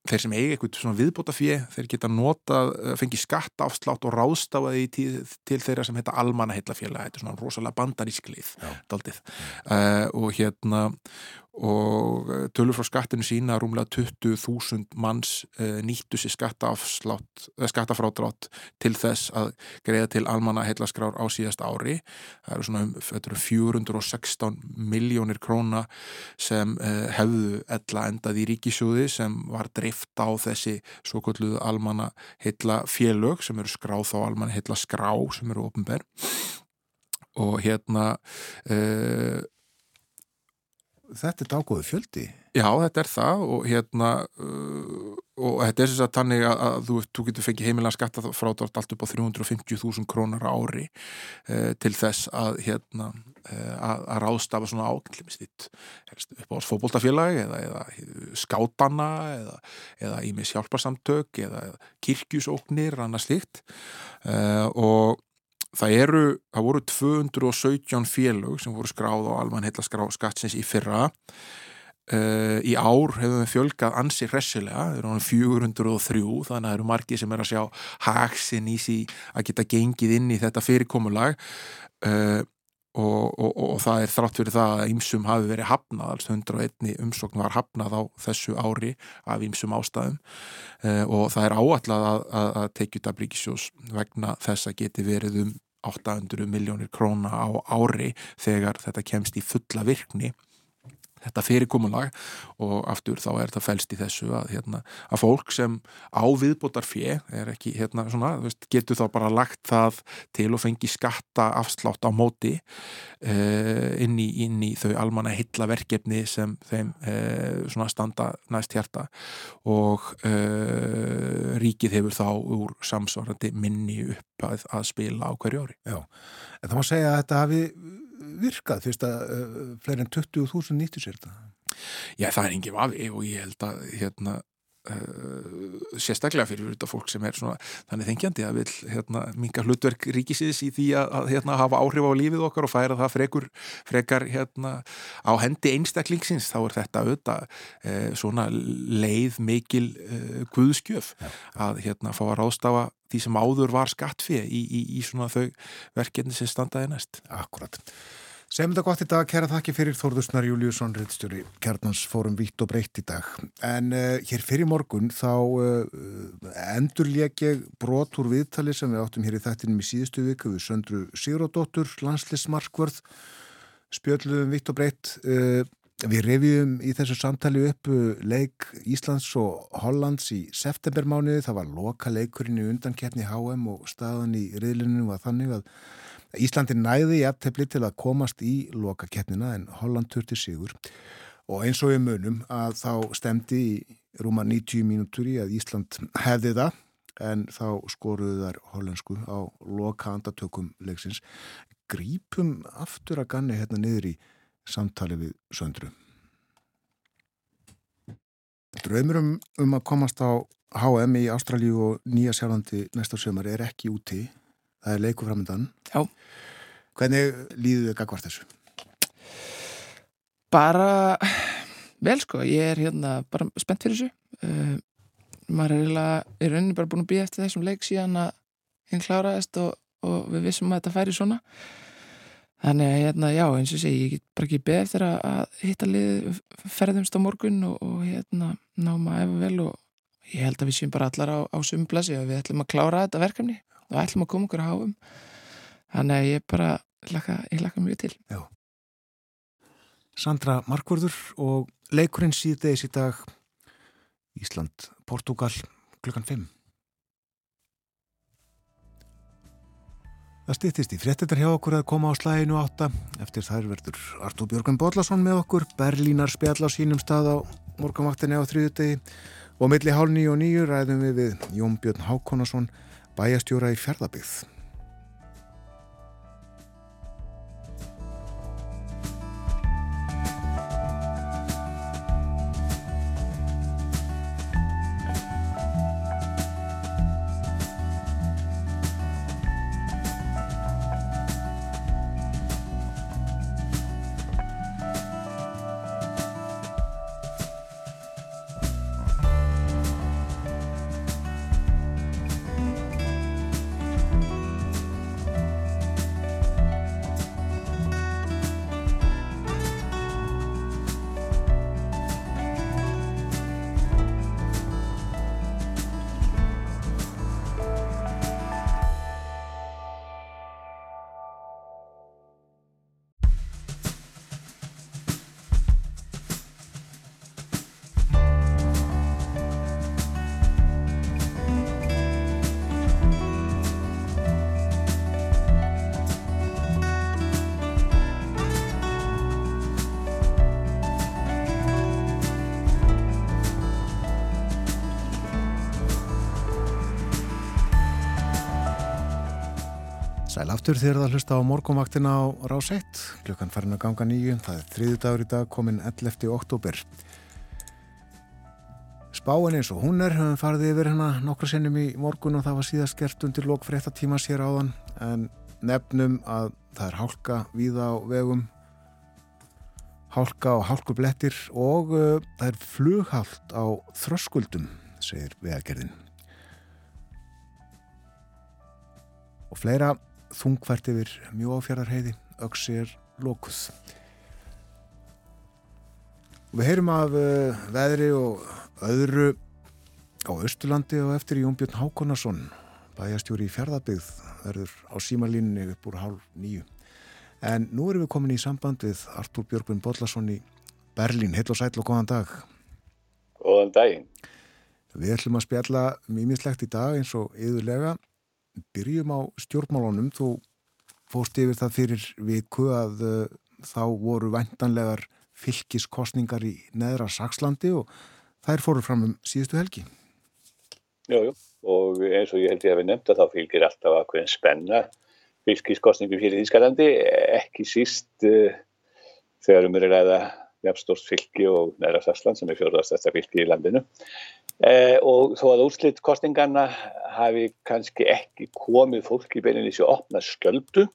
þeir sem eigi eitthvað svona viðbóta fjö, þeir geta nota fengi skattaafslátt og ráðstafaði til, til þeirra sem heita almanna heillafélag, þetta er svona rosalega bandarísklið daldið og hérna og eh, tölur frá skattinu sína að rúmlega 20.000 manns uh, nýttu sér skattafrádrátt til þess að greiða til almanna heilaskrár á síðast ári. Það eru svona um, eru 416 miljónir króna sem hefðu ella endað í ríkisjóði sem var drift á þessi svo kolluðu almanna heilafélög sem eru skráð á almanna heilaskrá sem eru ofnberð og hérna uh, Þetta er dágóðu fjöldi. Já, þetta er það og hérna uh, og þetta er þess að tannig að, að þú, þú getur fengið heimilega skatta frádrátt allt upp á 350.000 krónar ári uh, til þess að hérna uh, að, að ráðstafa svona ákveðlimislitt upp á fókbóltafélagi eða, eða skátana eða, ímis hjálparsamtök eða kirkjusóknir, annað slikt uh, og það eru, það voru 217 félög sem voru skráð á alman heila skrá skattsins í fyrra. Uh, í ár hefur við fjölgað ansi hressilega, það eru 403 þannig að það eru margi sem er að sjá haksin í sí að geta gengið inn í þetta fyrirkomulag. Uh, Og, og, og það er þrátt fyrir það að ýmsum hafi verið hafnað, alls 101 umsókn var hafnað á þessu ári af ýmsum ástæðum. Uh, og það er áallat að, að, að tekið af Ríkisjós vegna þess að geti verið um 800 miljónir króna á ári þegar þetta kemst í fulla virkni þetta fyrirkomulag og aftur þá er það fælst í þessu að, hérna, að fólk sem á viðbótar fjö ekki, hérna, svona, veist, getur þá bara lagt það til og fengi skatta afslátt á móti uh, inn, í, inn í þau almanna hillaverkefni sem þeim svona standa næst hjarta og uh, ríkið hefur þá úr samsvarandi minni upp að, að spila á hverju ári. Já, en það má segja að þetta hafi virkað fyrst að uh, fleiri en 20.000 nýttu sér þetta? Já, það er engið vafi og ég held að hérna sérstaklega fyrir þetta fólk sem er svona þannig þengjandi að vil hérna minga hlutverk ríkisins í því að, að hérna hafa áhrif á lífið okkar og færa það frekur, frekar hérna á hendi einstaklingsins þá er þetta auðvitað uh, svona leið mikil uh, guðskjöf Já. að hérna fá að ráðstafa því sem áður var skattfið í, í, í svona þau verkefni sem standaði næst. Akkurat. Segjum þetta gott í dag, kæra þakki fyrir Þórðusnar Júliusson, reittstjóri, kjarnans fórum vitt og breytt í dag. En uh, hér fyrir morgun þá uh, endurleik ég brot úr viðtali sem við áttum hér í þættinum í síðustu viku við Söndru Sigródóttur, landslismarkvörð, spjöldluðum vitt og breytt. Uh, við revjum í þessu samtali upp leik Íslands og Hollands í septembermániði. Það var loka leikurinn í undankeppni HM og staðan í riðlunum var þannig að Íslandi næði í aftefli til að komast í lokakeppnina en Holland turti sigur og eins og við munum að þá stemdi í rúma 90 mínútur í að Ísland hefði það en þá skoruðu þær hollensku á loka andatökum leiksins. Grípum aftur að ganni hérna niður í samtali við söndru. Draumurum um að komast á HM í Ástraljú og Nýja Sjálfandi næsta sömur er ekki úti það er leiku framöndan Já. Hvernig líður þið gagvart þessu? Bara vel sko, ég er hérna bara spennt fyrir þessu. Uh, maður er eiginlega, er rauninni bara búin að býja eftir þessum leik síðan að hinn kláraðist og, og við vissum að þetta færi svona. Þannig að hérna, já, eins og segi ég get bara ekki beð eftir að, að hitta lið ferðumst á morgun og, og hérna náma að efa vel og ég held að við séum bara allar á, á sumplasi og við ætlum að klára þetta verkefni og ætlum að koma okkur að háum þannig að ég bara laka, ég laka mjög til. Já. Sandra Markvörður og leikurinn síðdeis í dag Ísland, Portugal klukkan 5 Það stýttist í fréttetar hjá okkur að koma á slæginu átta. Eftir þær verður Artúr Björgun Bodlason með okkur. Berlínar spjall á sínum stað á morgunvaktinni á þriðutegi og milli hálf nýju og nýju ræðum við við Jón Björn Hákonarsson, bæjastjóra í Fjörðabyggð. Aftur þegar það hlusta á morgumvaktina á rás 1, klukkan farin að ganga nýju, það er þriðu dagur í dag, komin 11. oktober. Spáin eins og hún er, höfum farið yfir hérna nokkru sinnum í morgun og það var síðast gert undir lok frétta tíma sér áðan, en nefnum að það er hálka víða á vegum, hálka og hálkublettir og uh, það er flughált á þröskuldum, segir vegagerðin. Og fleira þungvært yfir mjóafjörðarheiði, öksi er lókuð. Við heyrum af uh, veðri og öðru á Östurlandi og eftir Jón Björn Hákonarsson, bæjastjóri í fjörðabyggð, verður á símalínunni upp úr hálf nýju. En nú erum við komin í samband við Artúr Björgvin Bollarsson í Berlín. Heil og sæl og góðan dag. Góðan daginn. Við ætlum að spjalla mýmislegt í dag eins og yðurlega byrjum á stjórnmálunum. Þú fóst yfir það fyrir viku að uh, þá voru vendanlegar fylgiskostningar í neðra Sakslandi og þær fóru fram um síðustu helgi. Jújú, og eins og ég held ég hef nefnt að þá fylgir alltaf aðkveðin spenna fylgiskostningu fyrir Þískalandi ekki síst uh, þegar um er ræða jafnstórt fylgi og neðra Saksland sem er fjóðast þetta fylgi í landinu Eh, og þó að úrslitt kostingarna hafi kannski ekki komið fólki beininni sér opna sköldu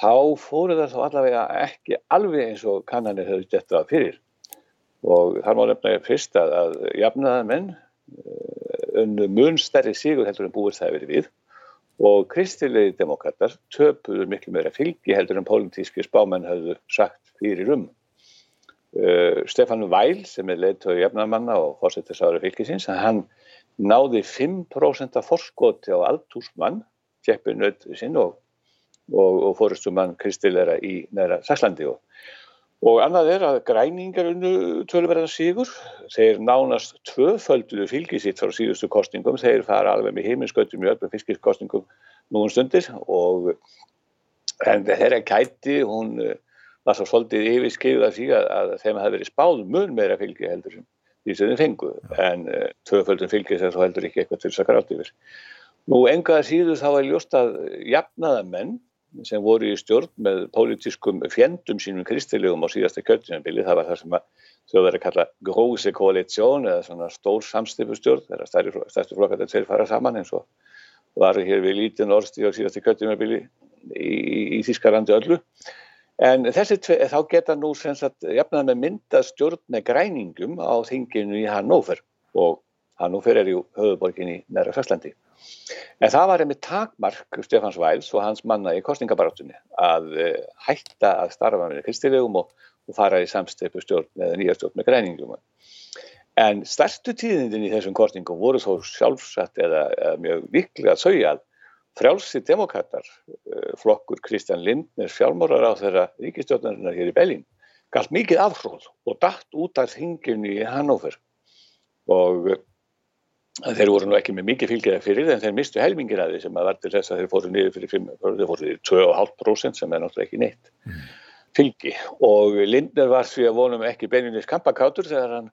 þá fóru það þá allavega ekki alveg eins og kannanir höfðu þetta fyrir. Og þar má nefna fyrst að, að jafnaða menn unnu mun stærri sigur heldur en búist það verið við. Og kristilegi demokrater töpuður miklu meira fylgi heldur en pólitíski spámenn höfðu sagt fyrir um Uh, Stefan Weil sem er leittói jafnamanna og fórsettisáður fylgisins hann náði 5% af forskoti á aldúsmann tjeppinöð sinn og, og, og fórustumann Kristilera í næra Sakslandi og, og annað er að græningar tölverðan sígur þeir nánast tvöfölduðu fylgisitt frá síðustu kostningum þeir fara alveg með heiminskautum í öllum fylgiskostningum núum stundir og en þeirra kæti hún var svo svolítið yfirskeiðið af því að, að þeim hafi verið spáð mun meira fylgi heldur sem því sem þeim fengu en uh, tvöföldum fylgi sem þá heldur ekki eitthvað til þess að grátt yfir. Nú engaða síður þá var ljóst að jafnaða menn sem voru í stjórn með pólitískum fjendum sínum kristilegum á síðasta kjöldinanbili, það var það sem þau verið að kalla grósi koalítsjón eða svona stór samstipustjórn, þeirra stærstu flokkar þeir tveir fara saman eins og varu hér við lítinn orðstíð á síðasta kjöldinanbili í, í, í Þískarlandi öllu. En þessi tve, þá geta nú jafnað með myndað stjórn með græningum á þinginu í Hannover og Hannover er ju höfuborgin í næra Fjöslandi. En það var einmitt takmark Stefans Væls og hans manna í kostningabarátunni að hætta að starfa með kristilegum og, og fara í samsteipu stjórn með nýja stjórn með græningum. En stærstu tíðindin í þessum kostningum voru þó sjálfsagt eða, eða mjög viklega að sögja að frjálsi demokrater, flokkur Kristján Lindner fjármórar á þeirra ríkistjórnarinnar hér í Belín, galt mikið afhróð og dætt út af þinginu í Hannover og þeir voru nú ekki með mikið fylgjað fyrir en þeir mistu helmingir að því sem að verður þess að þeir fóru niður fyrir 5, þeir fóru niður 2,5% sem er náttúrulega ekki neitt mm. fylgi og Lindner var því að vonum ekki beininist kampakátur þegar hann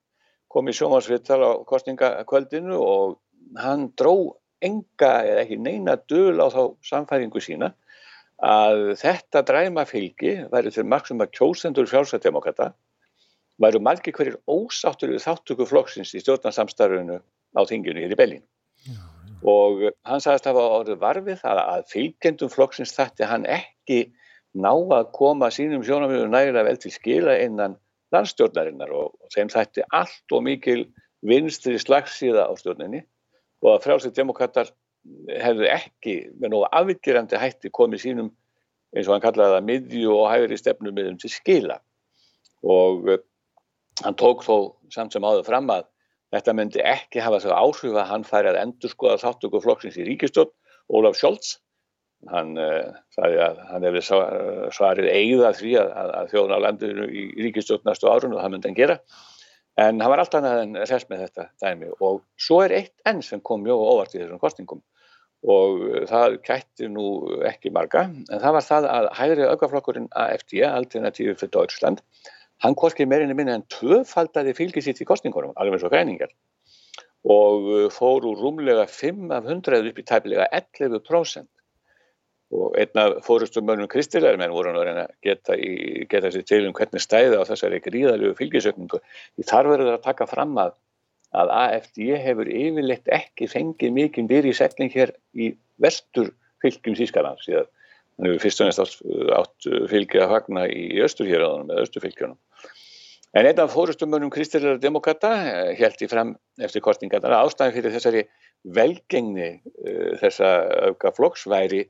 kom í sjómasvittal á kostningakvöldinu og hann dró enga eða ekki neina döl á þá samfæringu sína að þetta dræma fylgi væri til maksum að kjósendur fjálsættdemokrata væru margir hverjir ósáttur við þáttöku flokksins í stjórnarsamstarfinu á þinginu hér í Bellin. Já, já. Og hann sagðist að það var orðið varfið að, að fylgjendum flokksins þætti hann ekki ná að koma sínum sjónamöðu nægilega vel til skila innan landstjórnarinnar og þeim þætti allt og mikil vinstri slagsíða á stjórninni og að frjálsið demokrater hefðu ekki með nógu afvikirandi hætti komið sínum eins og hann kallaði það miðju og hægri stefnum með um til skila. Og uh, hann tók þó samt sem áður fram að þetta myndi ekki hafa þau áhrif að hann færi að endur skoða þáttöku flokksins í ríkistjórn Ólaf Scholz. Hann uh, sagði að hann hefði svarið eigða því að, að, þjóðun á landinu í ríkistjórn næstu árun og það myndi hann gera en hann var alltaf en hrest með þetta dæmi. Og svo er eitt enn sem kom mjög óvart í þessum kostingum og uh, það kætti nú ekki marga en það var það að hægri aukaflokkurinn AFD, Alternatífi fyrir Deutschland hann korkið meirinni minni en tvöfaldari fylgisitt í kostningunum, alveg eins og græningar og uh, fór úr rúmlega 5 af 100 upp í tæpilega 11% og einna fórustum mönnum kristilegar menn voru að reyna að geta, í, geta sér til um hvernig stæði á þessari gríðalögu fylgisökningu því þar verður að taka fram að að AFD hefur yfirleitt ekki fengið mikið byrji setning hér í vestur fylgjum Þýskaland síðan hann hefur fyrst og næst átt, fylgi að fagna í östurhjörðunum eða östurfylgjunum. En einn af fórustumönum kristilega demokrata held eh, í fram eftir kostningarna ástæðan fyrir þessari velgengni uh, þessa auka flokksværi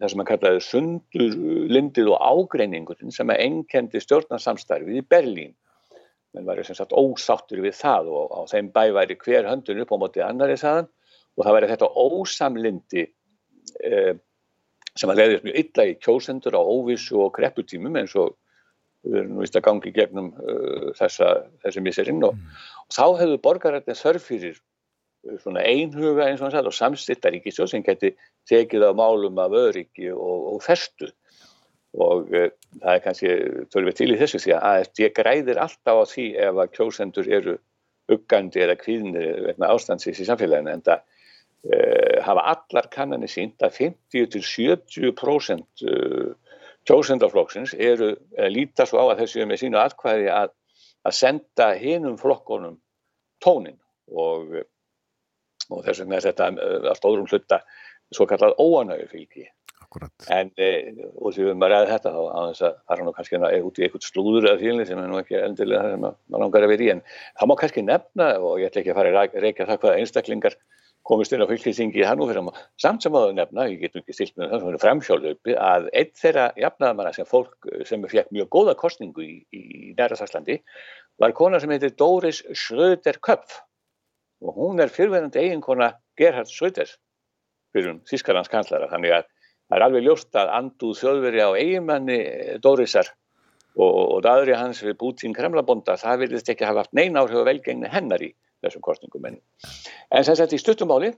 það sem hann kallaði sundur, lindið og ágreiningurinn sem að enkendi stjórnarsamstarfið í Berlín menn væri sem sagt ósáttur við það og á þeim bæ væri hver höndun upp á móti annari saðan og það væri þetta ósamlindi eh, sem að leiðist mjög illa í kjósendur á óvissu og krepputímum eins og við erum nú vist að gangi gegnum uh, þessa, þessi miserinn og, mm. og þá hefðu borgarættin þörf fyrir svona einhuga eins og hans að og samstittar ríkisjóð sem geti tekið á málum af öryggi og, og festu. Og uh, það er kannski tölvið til í þessu því að AFD græðir alltaf á því ef að kjósendur eru uggandi eða kvíðnir vegna ástandsins í samfélaginu en það uh, hafa allar kannanir sínt að 50-70% uh, kjósendaflokksins eru líta svo á að þessu með sínu atkvæði að, að senda hinum flokkonum tónin og, og þess vegna er þetta að stóðrum hluta svo kallað óanægu fylgi Akkurat. En e, og því við að ræða þetta þá að þess að fara nú kannski út í eitthvað slúður eða félni sem er nú ekki endilega það sem maður langar að vera í en það má kannski nefna og ég ætla ekki að fara að reyka það hvaða einstaklingar komist inn á fylgjisingi í Hannúfyrir samt sem að nefna, ég get ekki stilt með það sem er framsjálfaupi að einn þeirra jafnaðamanna sem fólk sem fekk mjög góða kostningu í, í næra Sasslandi var kona sem heitir Doris Schröder-Köpf og hún er fyrverðandi eiginkona Gerhard Schröder fyrir um Þískarlands kanslara þannig að Það er alveg ljóst að anduð þjóðveri á eigimanni eh, Dórisar og, og aðri hans við Bútín Kremlabonda, það vilist ekki hafa haft neina áhrif að velgengni hennar í þessum kostningum. En, en sem sagt í stuttumáli,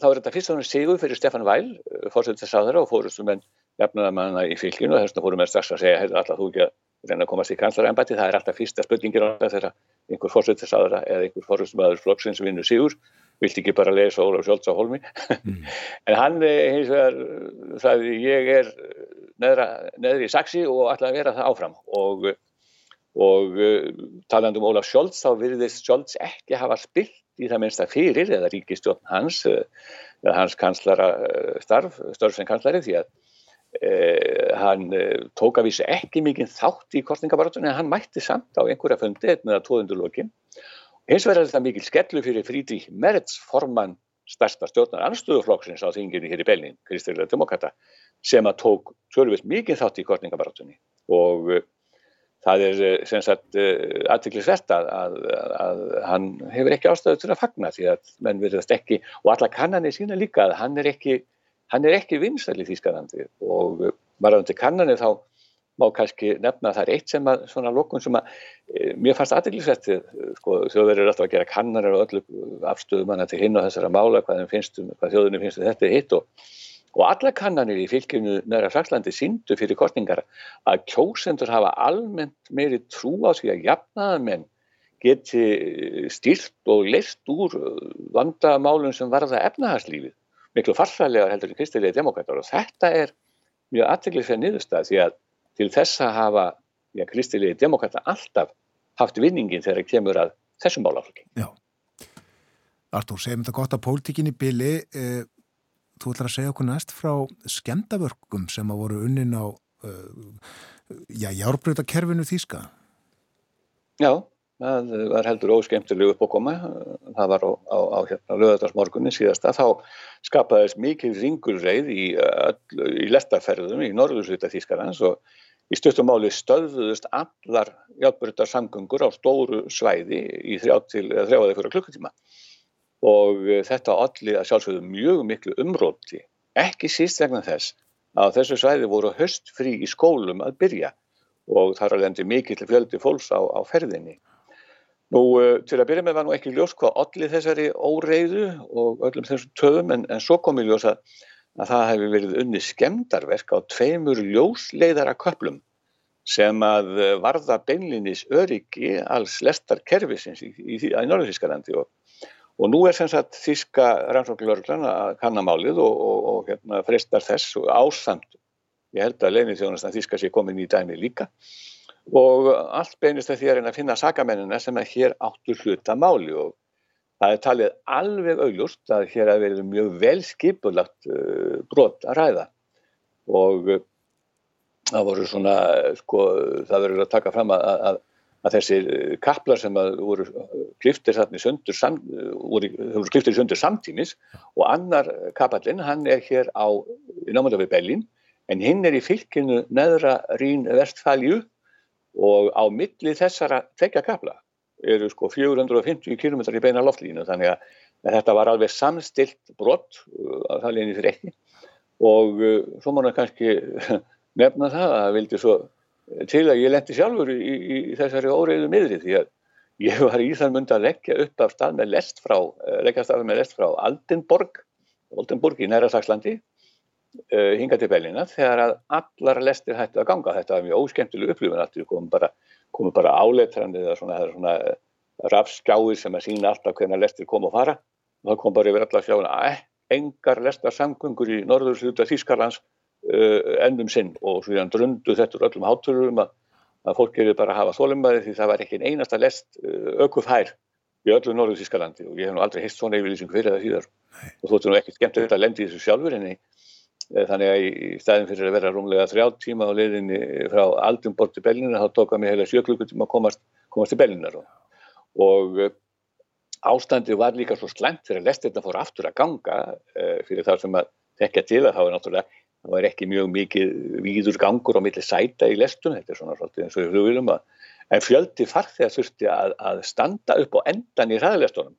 þá er þetta fyrst og náttúrulega sigur fyrir Stefan Væl, eh, aðra og fórustum en jafnaðamanna í fylginu og þess vegna fórum við strax að segja, alltaf þú ekki að reyna að komast í kanslarembæti, það er alltaf fyrsta spurningir á þetta þegar einhver aðra eða einhver fórstum aður flokksins vinnur sigur. Vilt ekki bara lesa Ólaf Sjólds á holmi mm. en hann eh, hins vegar sagði ég er neðra, neðri í saksi og ætla að vera það áfram. Og, og eh, talandum Ólaf Sjólds þá virðist Sjólds ekki hafa spilt í það minnsta fyrir eða ríkistjórn hans eða eh, hans kanslara starf, störf sem kanslari því að eh, hann tók að vísa ekki mikið þátt í kostningabarátunni en hann mætti samt á einhverja fundi með að tóðundur lokin. Hins vegar er þetta mikil skellu fyrir Frídrík Merz formann stærsta stjórnar anstöðuflokksins á þinginu hér í Belgin, Kristilega Demokrata, sem að tók tölvist mikið þátt í kortningabarátunni og uh, það er uh, sem sagt uh, aðtiklisvert að, að, að hann hefur ekki ástæðu til að fagna því að menn verðast ekki og alla kannanir sína líka að hann er ekki, ekki vinsæli þýskanandi og varðandi kannanir þá má kannski nefna að það er eitt sem að svona lókun sem að e, mér fannst aðeinsvægt e, sko, þjóður eru alltaf að gera kannarir og öllu afstöðum hana til hinn og þessara mála hvað, finnst, um, hvað þjóðunum finnst um þetta er hitt og, og alla kannanir í fylgjunu næra Frakslandi síndu fyrir kostningar að kjósendur hafa almennt meiri trú á því að jafnaðamenn geti stýrt og leist úr vandamálum sem varða efnahagslífið miklu farsælegar heldur en kristilegi demokrater og þetta er mjög aðteglislega niðurstað því að til þess að hafa já, kristilegi demokrater alltaf haft vinningin þegar það kemur að þessum málaflöki. Já. Artúr, segjum þetta gott að pólitíkinni bili, eh, þú ætlar að segja okkur næst frá skemdavörgum sem að voru unnin á eh, já, járbröðakerfinu Þíska. Já, það var heldur óskemtilegu uppókoma, það var á, á, á hérna löðadarsmorgunni síðasta, þá skapaðist mikil ringulreið í, í lestaferðum í norðursvita Þískarans og í stöttumáli stöðuðust allar játbrytarsamgöngur á stóru svæði í þrjá til þrjáðið fyrir klukkutíma. Og þetta allir að sjálfsögðu mjög miklu umróti, ekki síst vegna þess að þessu svæði voru höstfrí í skólum að byrja og þar að lendi mikill fjöldi fólks á, á ferðinni. Nú, uh, til að byrja með var nú ekki ljós hvað allir þessari óreiðu og öllum þessum töfum en, en svo kom í ljós að, að það hefði verið unni skemdarverk á tveimur ljósleiðara köplum sem að varða beinlinis öryggi alls lestar kervisins í, í, í, í Norðurískalandi og, og nú er sem sagt þíska rannsóknlörglan að kannamálið og, og, og hérna, frestar þess ásamt ég held að leinið þjónastan þíska sé komin í dæmi líka og allt beinist að því að reyna að finna sakamennina sem að hér áttur hluta máli. Og það er talið alveg augljóst að hér að verið mjög vel skipulagt uh, brot að ræða. Og uh, það voru svona, sko, það verður að taka fram að, að, að þessir kaplar sem að voru kliftir þarna í söndur, sam, voru, voru kliftir í söndur samtímis. Og annar kapallinn, hann er hér á, námönda við Bellin, en hinn er í fylkinu neðra Rín Vestfælju og á milli þessara tvekja kapla eru sko 450 km í beina loftlínu. Þannig að þetta var alveg samstilt brott að uh, það leginni fyrir ekki og uh, svo það kannski nefna það að vildi svo til að ég lendi sjálfur í, í, í þessari óreiðu miðri því að ég var í þann mund að leggja upp af stað með lest frá, uh, leggja stað með lest frá Aldenborg, Aldenborg í næra Sakslandi uh, hinga til Bellina þegar að allar lestir hættu að ganga. Þetta var mjög óskemmtileg upplifun aftur, komum bara, komu bara áleitrandi eða svona, svona rafskjáir sem að sína alltaf hvernig lestir kom og fara. Og það kom bara yfir allar skjáina að eh, engar lestar samgöngur í norðursluta Þýskarlands uh, ennum sinn. Og svo hann drundu þetta úr öllum háturum að, að fólk gerir bara að hafa þólumæði því það var ekki einasta lest ökufær í öllu norðu Þýskalandi. Og ég hef nú aldrei heist svona yfirlýsing fyrir það síðar. Og þóttu nú ekki skemmt að þetta lendi í þessu sjálfur en Eh, þannig að í staðin fyrir að vera rúmlega þrjá tíma á leiðinni frá aldum bort til Bellinar þá tók að mig heila sjöklukkutíma að komast, komast til Bellinar og, eh, ástandi var líka svo slemt þegar lestirna fór aftur að ganga uh, fyrir það sem að tekja til að þá er náttúrulega það var ekki mjög mikið víður gangur á milli sæta í lestum, þetta er svona svolítið eins og við hlugilum að en fjöldi farþegar þurfti að, að standa upp á endan í hraðlestunum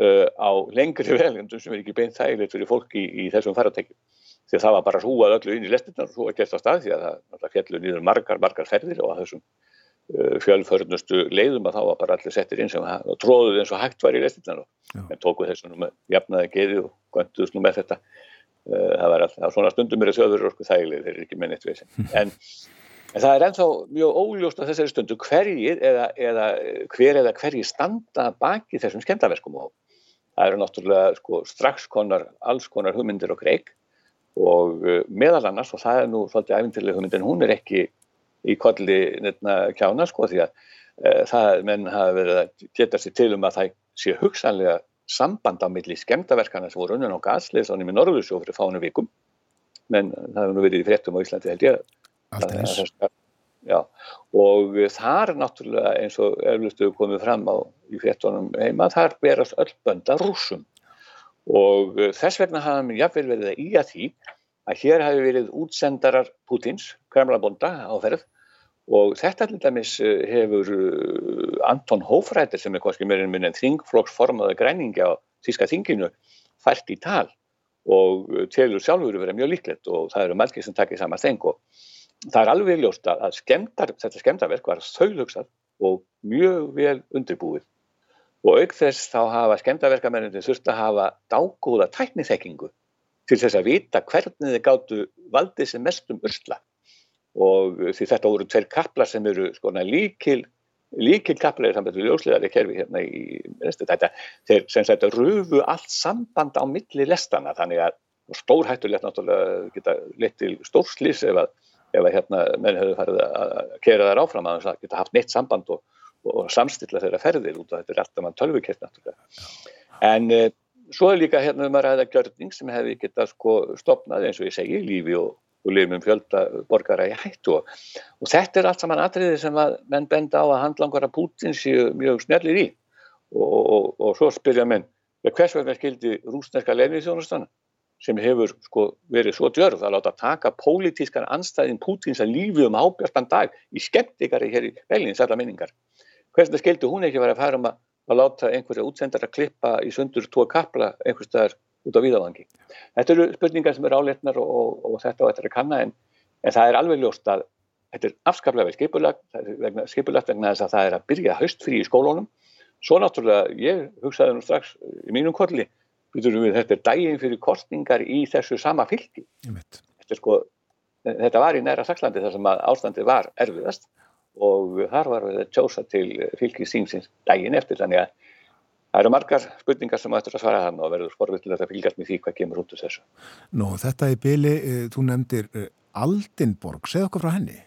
uh, á lengri veljöndum sem er ekki beint þægilegt fyrir fólki í, í þessum faratekjum því að það var bara húað öllu inn í lestinnar og svo að geta stað því að það fjallu nýður margar, margar ferðir og að þessum uh, fjölförnustu leiðum að þá var bara allir settir inn sem tróðuð eins og hægt var í lestinnar en tóku þessu nú með jafnaði geði og gönduðs nú með þetta. Uh, það var alltaf svona stundum er að þjóður orku þægileg, þeir eru ekki með neitt veginn en, en það er ennþá mjög óljóst á þessari stundu hverjir eða, eða hver eða hverjir standa baki þessum skemdaverskum og það eru náttúrulega sko, strax konar, alls konar hugmyndir og kreik og uh, meðal annars og það er nú svolítið æfintilega hugmynd en hún er ekki í kolli nefna kjána sko því að uh, það menn hafa verið að geta sér til um að það sé hugsanlega samband á milli skemdaverkana sem voru unnum á gasleðsánum í Norðursjó fyrir fánu vikum. Menn það hefur nú verið í fréttum á Íslandi held ég Alltaf Já, og þar náttúrulega eins og eflustu komið fram á í fréttunum heima, þar berast öll bönda rúsum og eh, þess vegna hafa mér jáfnveil verið að í að því að hér hafi verið útsendarar Pútins, Kremlabonda á ferð. Og þetta til dæmis eh, hefur eh, Anton Hofrættir sem er kannski meirinn minn en þingflokksformaða græningi á Þíska þinginu fært í tal og telur sjálfur verið mjög líklegt og það eru margir sem takkir sama þeng og það er alveg ljóst að skemdar, þetta skemdaverk var þauðlugsað og mjög vel undirbúið og auk þess þá hafa skemdaverkamenninu þurft að hafa dágóða tækniþekkingu til þess að vita hvernig þið gáttu valdið sem mest um ursla og því þetta voru tveir kaplar sem eru skona líkil líkil kaplega saman með ljósleðari kerfi hérna í restu þetta þeir sem sagt röfu allt samband á milli lestana þannig að stór hættulegt náttúrulega geta leitt til stórslýs ef að, ef að hérna menn hefur farið að kera þær áfram að það geta haft neitt samband og, og samstilla þeirra ferðir út af þetta. Er alltaf mann tölvukert náttúrulega. En e, svo er líka hérna um að ræða gjörning sem hefði geta sko stopnað eins og ég segi lífi og og lifum fjölda borgara í hættu. Og, og þetta er allt saman atriði sem að menn benda á að handlangar að Putin séu mjög snjallir í. Og, og, og svo spyrja menn hvers vegna skildi rúsneska lefniðsjónastan sem hefur sko verið svo djörð að láta taka pólitískar anstæðin Putins að lífi um ábjörnstan dag í skeptikari hér í velins alla minningar hvers vegna skildi hún ekki verið að færa um að, að láta einhverja útsendar að klippa í sundur tvo kapla einhverstaðar út á viðavangi. Þetta eru spurningar sem eru áleitnar og, og þetta og þetta er að kanna en, en það er alveg ljóst að þetta er afskaplega vel skipulagt, vegna, skipulagt vegna þess að það er að byrja haustfrí í skólunum. Svo náttúrulega, ég hugsaði nú strax í mínum kolli, við, þetta er dægin fyrir kostningar í þessu sama fylki. Þetta, sko, þetta var í næra Sakslandi þar sem að ástandi var erfiðast og þar var við að tjósa til fylki sínsins dægin eftir þannig að Það eru margar spurningar sem ættur að svara þann og verður forviltilegt að fylgjast með því hvað kemur út úr þessu. Nú, þetta í byli, eh, þú nefndir eh, Aldinborg, segð okkur frá henni.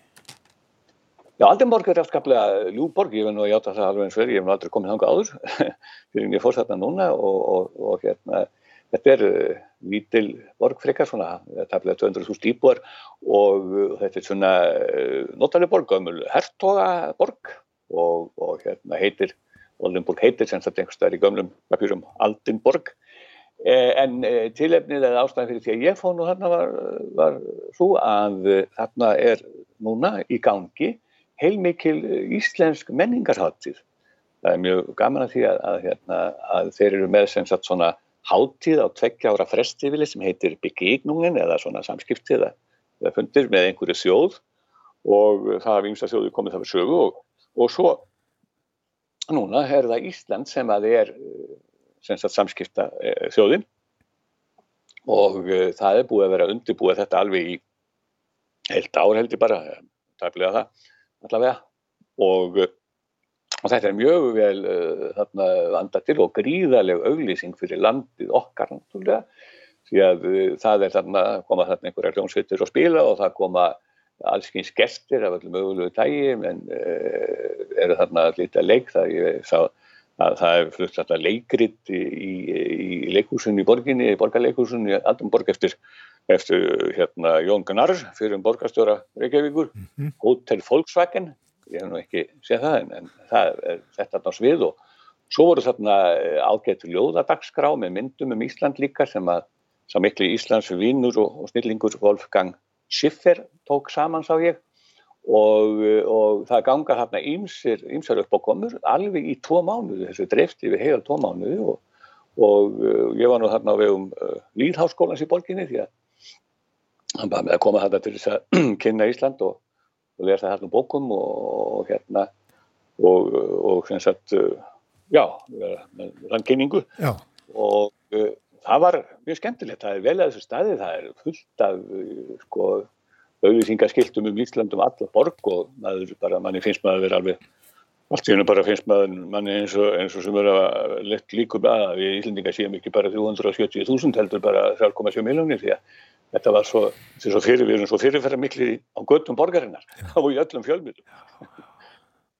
Já, Aldinborg er afskaplega ljúborg, ég finn nú að játa það alveg eins er, ég hef nú aldrei komið hanga áður, fyrir ég fórst þarna núna og, og, og hérna, þetta er uh, lítil borg frekar svona, aflega 200.000 íbúar og uh, þetta er svona uh, notalega borg, ömul hertoga borg og, og hérna heitir Oldenburg heitir sem sagt einhverstaðar í gömlum papjurum Aldinborg eh, en eh, tilefnið eða ástæðan fyrir því að ég fóð nú þarna var, var svo að eh, þarna er núna í gangi heilmikil íslensk menningarháttíð það er mjög gaman að því að, að, hérna, að þeir eru með sem sagt svona háttíð á tveggja ára frestifili sem heitir Byggignungen eða svona samskiptið eða fundir með einhverju þjóð og það hafa ímsa þjóðu komið það fyrir sögu og, og svo núna er það Ísland sem að er eh, sem sagt, samskipta eh, þjóðin og uh, það er búið að vera undirbúið þetta alveg í heilt ár heldur bara, tæmlega það allavega og, og þetta er mjög vel uh, þarna vanda til og gríðarleg auglýsing fyrir landið okkar náttúrulega. Því að uh, það er þarna koma þarna einhverja hljómsveitur og spila og það koma allskyns gestir af öllum mögulegu tægi en uh, eru þarna lítið að leik. Það ég sá að það er flutt alltaf leikrit í, í, í leikúsunni í borginni, í borgarleikúsunni allum borg eftir, eftir hérna, Jón Gunnar fyrir um borgarstjóra Reykjavíkur, mm -hmm. Hotel Volkswagen ég hef nú ekki séð það en, en það er þetta á svið og svo voru þarna eh, ágættu ljóðadagskrá með myndum um Ísland líka sem að sá miklu Íslands vinnur og, og snillingur Wolfgang Schiffer tók saman sá ég. Og, og það ganga þarna ýmsir, ýmsar upp á komur alveg í tvo mánuðu, þessu drefti við heila tvo mánuðu og, og uh, ég var nú þarna á vegum Lýðháskólans í borginni því að hann bara með að koma þarna til þess að kynna Ísland og, og lesa þarna bókum og hérna og sem sagt uh, já, með rannkynningu og uh, það var mjög skemmtilegt, það er vel að þessu staði, það er fullt af sko auðvisingaskiltum um Íslandum alla borg og maður bara, manni finnst maður að vera alveg allt í hennu bara finnst manni eins og, eins og sem er að lett líkum að við Íslandingar séum ekki bara 370.000 heldur bara 3,7 miljónir því að þetta var svo, svo fyrir, við erum svo fyrirferðar miklu á göttum borgarinnar og í öllum fjölmjölum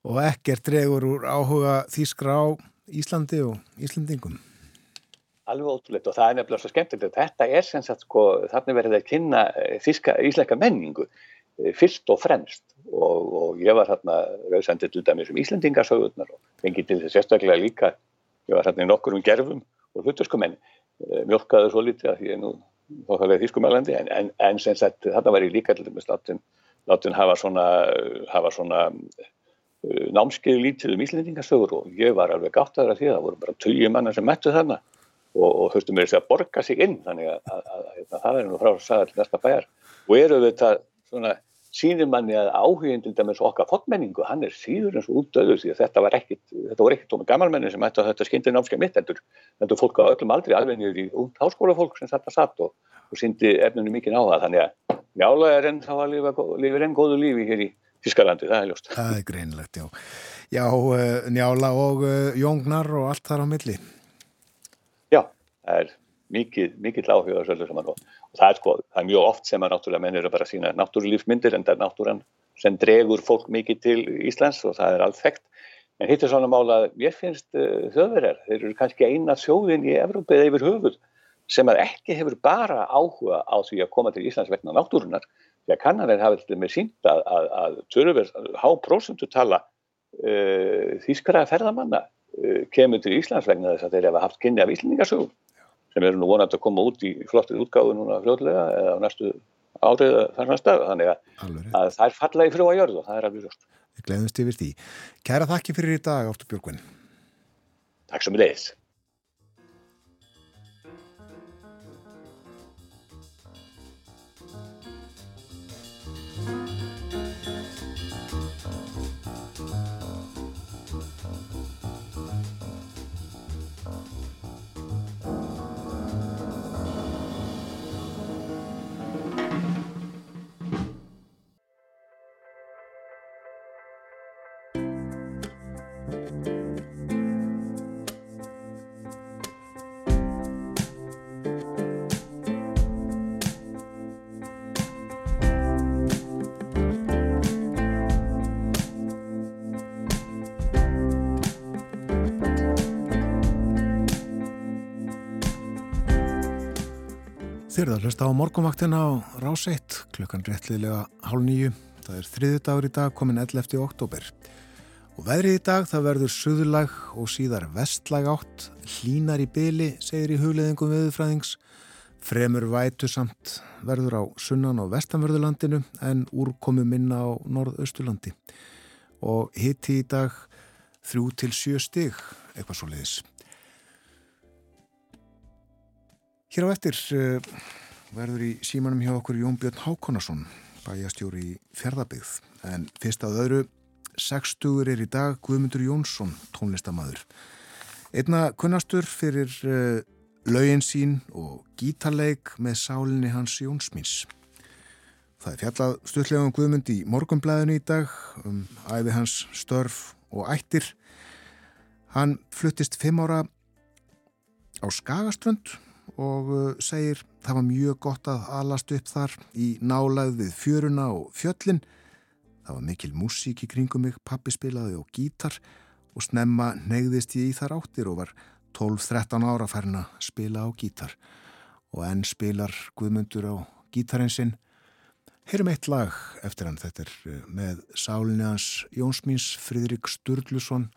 Og ekkert dregur úr áhuga þýskra á Íslandi og Íslandingum alveg ótrúleitt og það er nefnilega svo skemmtilegt þetta er sem sagt sko verður það að kynna eh, þíska, íslenska menningu eh, fyrst og fremst og, og ég var þarna rauðsendið til dæmis um Íslandingarsauðunar og fengið til þess sérstaklega líka ég var þarna í nokkur um gerfum og hluturskumenn eh, mjölkaður svo lítið að ég er nú þóttallega þýskumælandi en, en, en sem sagt þarna var ég líka til dæmis látin, látin hafa svona, hafa svona námskeið lítið um Íslandingarsauður og ég var alveg gátt að það því að það voru bara tölju manna sem mættu þarna og, og þurftu með þess að borga sig inn. Þannig að, að, að, að hérna, það er nú frá sagða til næsta bæjar og eru þetta svona sínir manni að áhugin til dæmis okkar fólkmenningu, hann er síður eins og útdöður því að þetta var ekkit, þetta voru ekkit tóma gammalmenni sem ætti að þetta skyndi námskeið mitt heldur, þetta fólk á öllum aldrei alveg niður í út háskólafólk sem satt að satt og, og syndi efnunum mikið á það þannig að mjála er enn þá að lifa, lifa enn góðu lífi hér í Þískalandi, það er ljóst. Það er greinlegt, já. Já, uh, Njála og uh, Jóngnar og allt þar á milli. Já, það er mikið, mikið áhuga og, það er sko, það er mjög oft sem að náttúrulega menn eru bara að sína náttúrulífsmyndir en það er náttúran sem dregur fólk mikið til Íslands og það er allt þekkt. En hitt er svona mála mér finnst uh, þjóðverjar, þeir eru kannski eina sjóðin í Evrópið yfir höfuð sem að ekki hefur bara áhuga á því að koma til Íslands vegna náttúrunar því að kannanir hafa til með sínt að, að, að törfur há prósundu tala uh, þýskara ferðamanna uh, kemur til Íslands vegna þess að þeir hafa haft kynni af Íslandingasögum sem eru nú vonandi að koma út í flottið útgáðu núna fljóðlega eða á næstu árið þar næsta þannig að, að það er falla í frjóa jörð og það er alveg rúst. Við gleðumst yfir því. Kæra þakki fyrir í dag, Ártur Björgvinn. Takk sem leiðis. Þér það hlusta á morgumvaktina á rás 1 klukkan réttliðlega hálf nýju. Það er þriðu dagur í dag komin 11. oktober. Og veðrið í dag það verður suðlag og síðar vestlag átt, hlínar í byli, segir í hugleðingum viðfræðings, fremur vætu samt verður á sunnan og vestanverðurlandinu en úrkomu minna á norðausturlandi. Og hitti í dag þrjú til sjö stig, eitthvað svo leiðis. Hér á eftir uh, verður í símanum hjá okkur Jón Björn Hákonarsson, bæjastjóri í fjörðabigð. En fyrst að öðru, sextugur er í dag Guðmundur Jónsson, tónlistamæður. Einna kunnastur fyrir uh, laugin sín og gítarleik með sálinni hans Jónsmins. Það er fjallað stutlega um Guðmund í morgumblæðinu í dag, um æfi hans störf og ættir. Hann fluttist fimm ára á Skagaströnd og segir það var mjög gott að alast upp þar í nálað við fjöruna og fjöllin. Það var mikil músík í kringum mig, pappi spilaði og gítar og snemma negðist ég í þar áttir og var 12-13 ára færna spila á gítar. Og enn spilar Guðmundur á gítarinn sinn. Heyrum eitt lag eftir hann, þetta er með sálinni hans Jónsmíns Fridrik Sturluson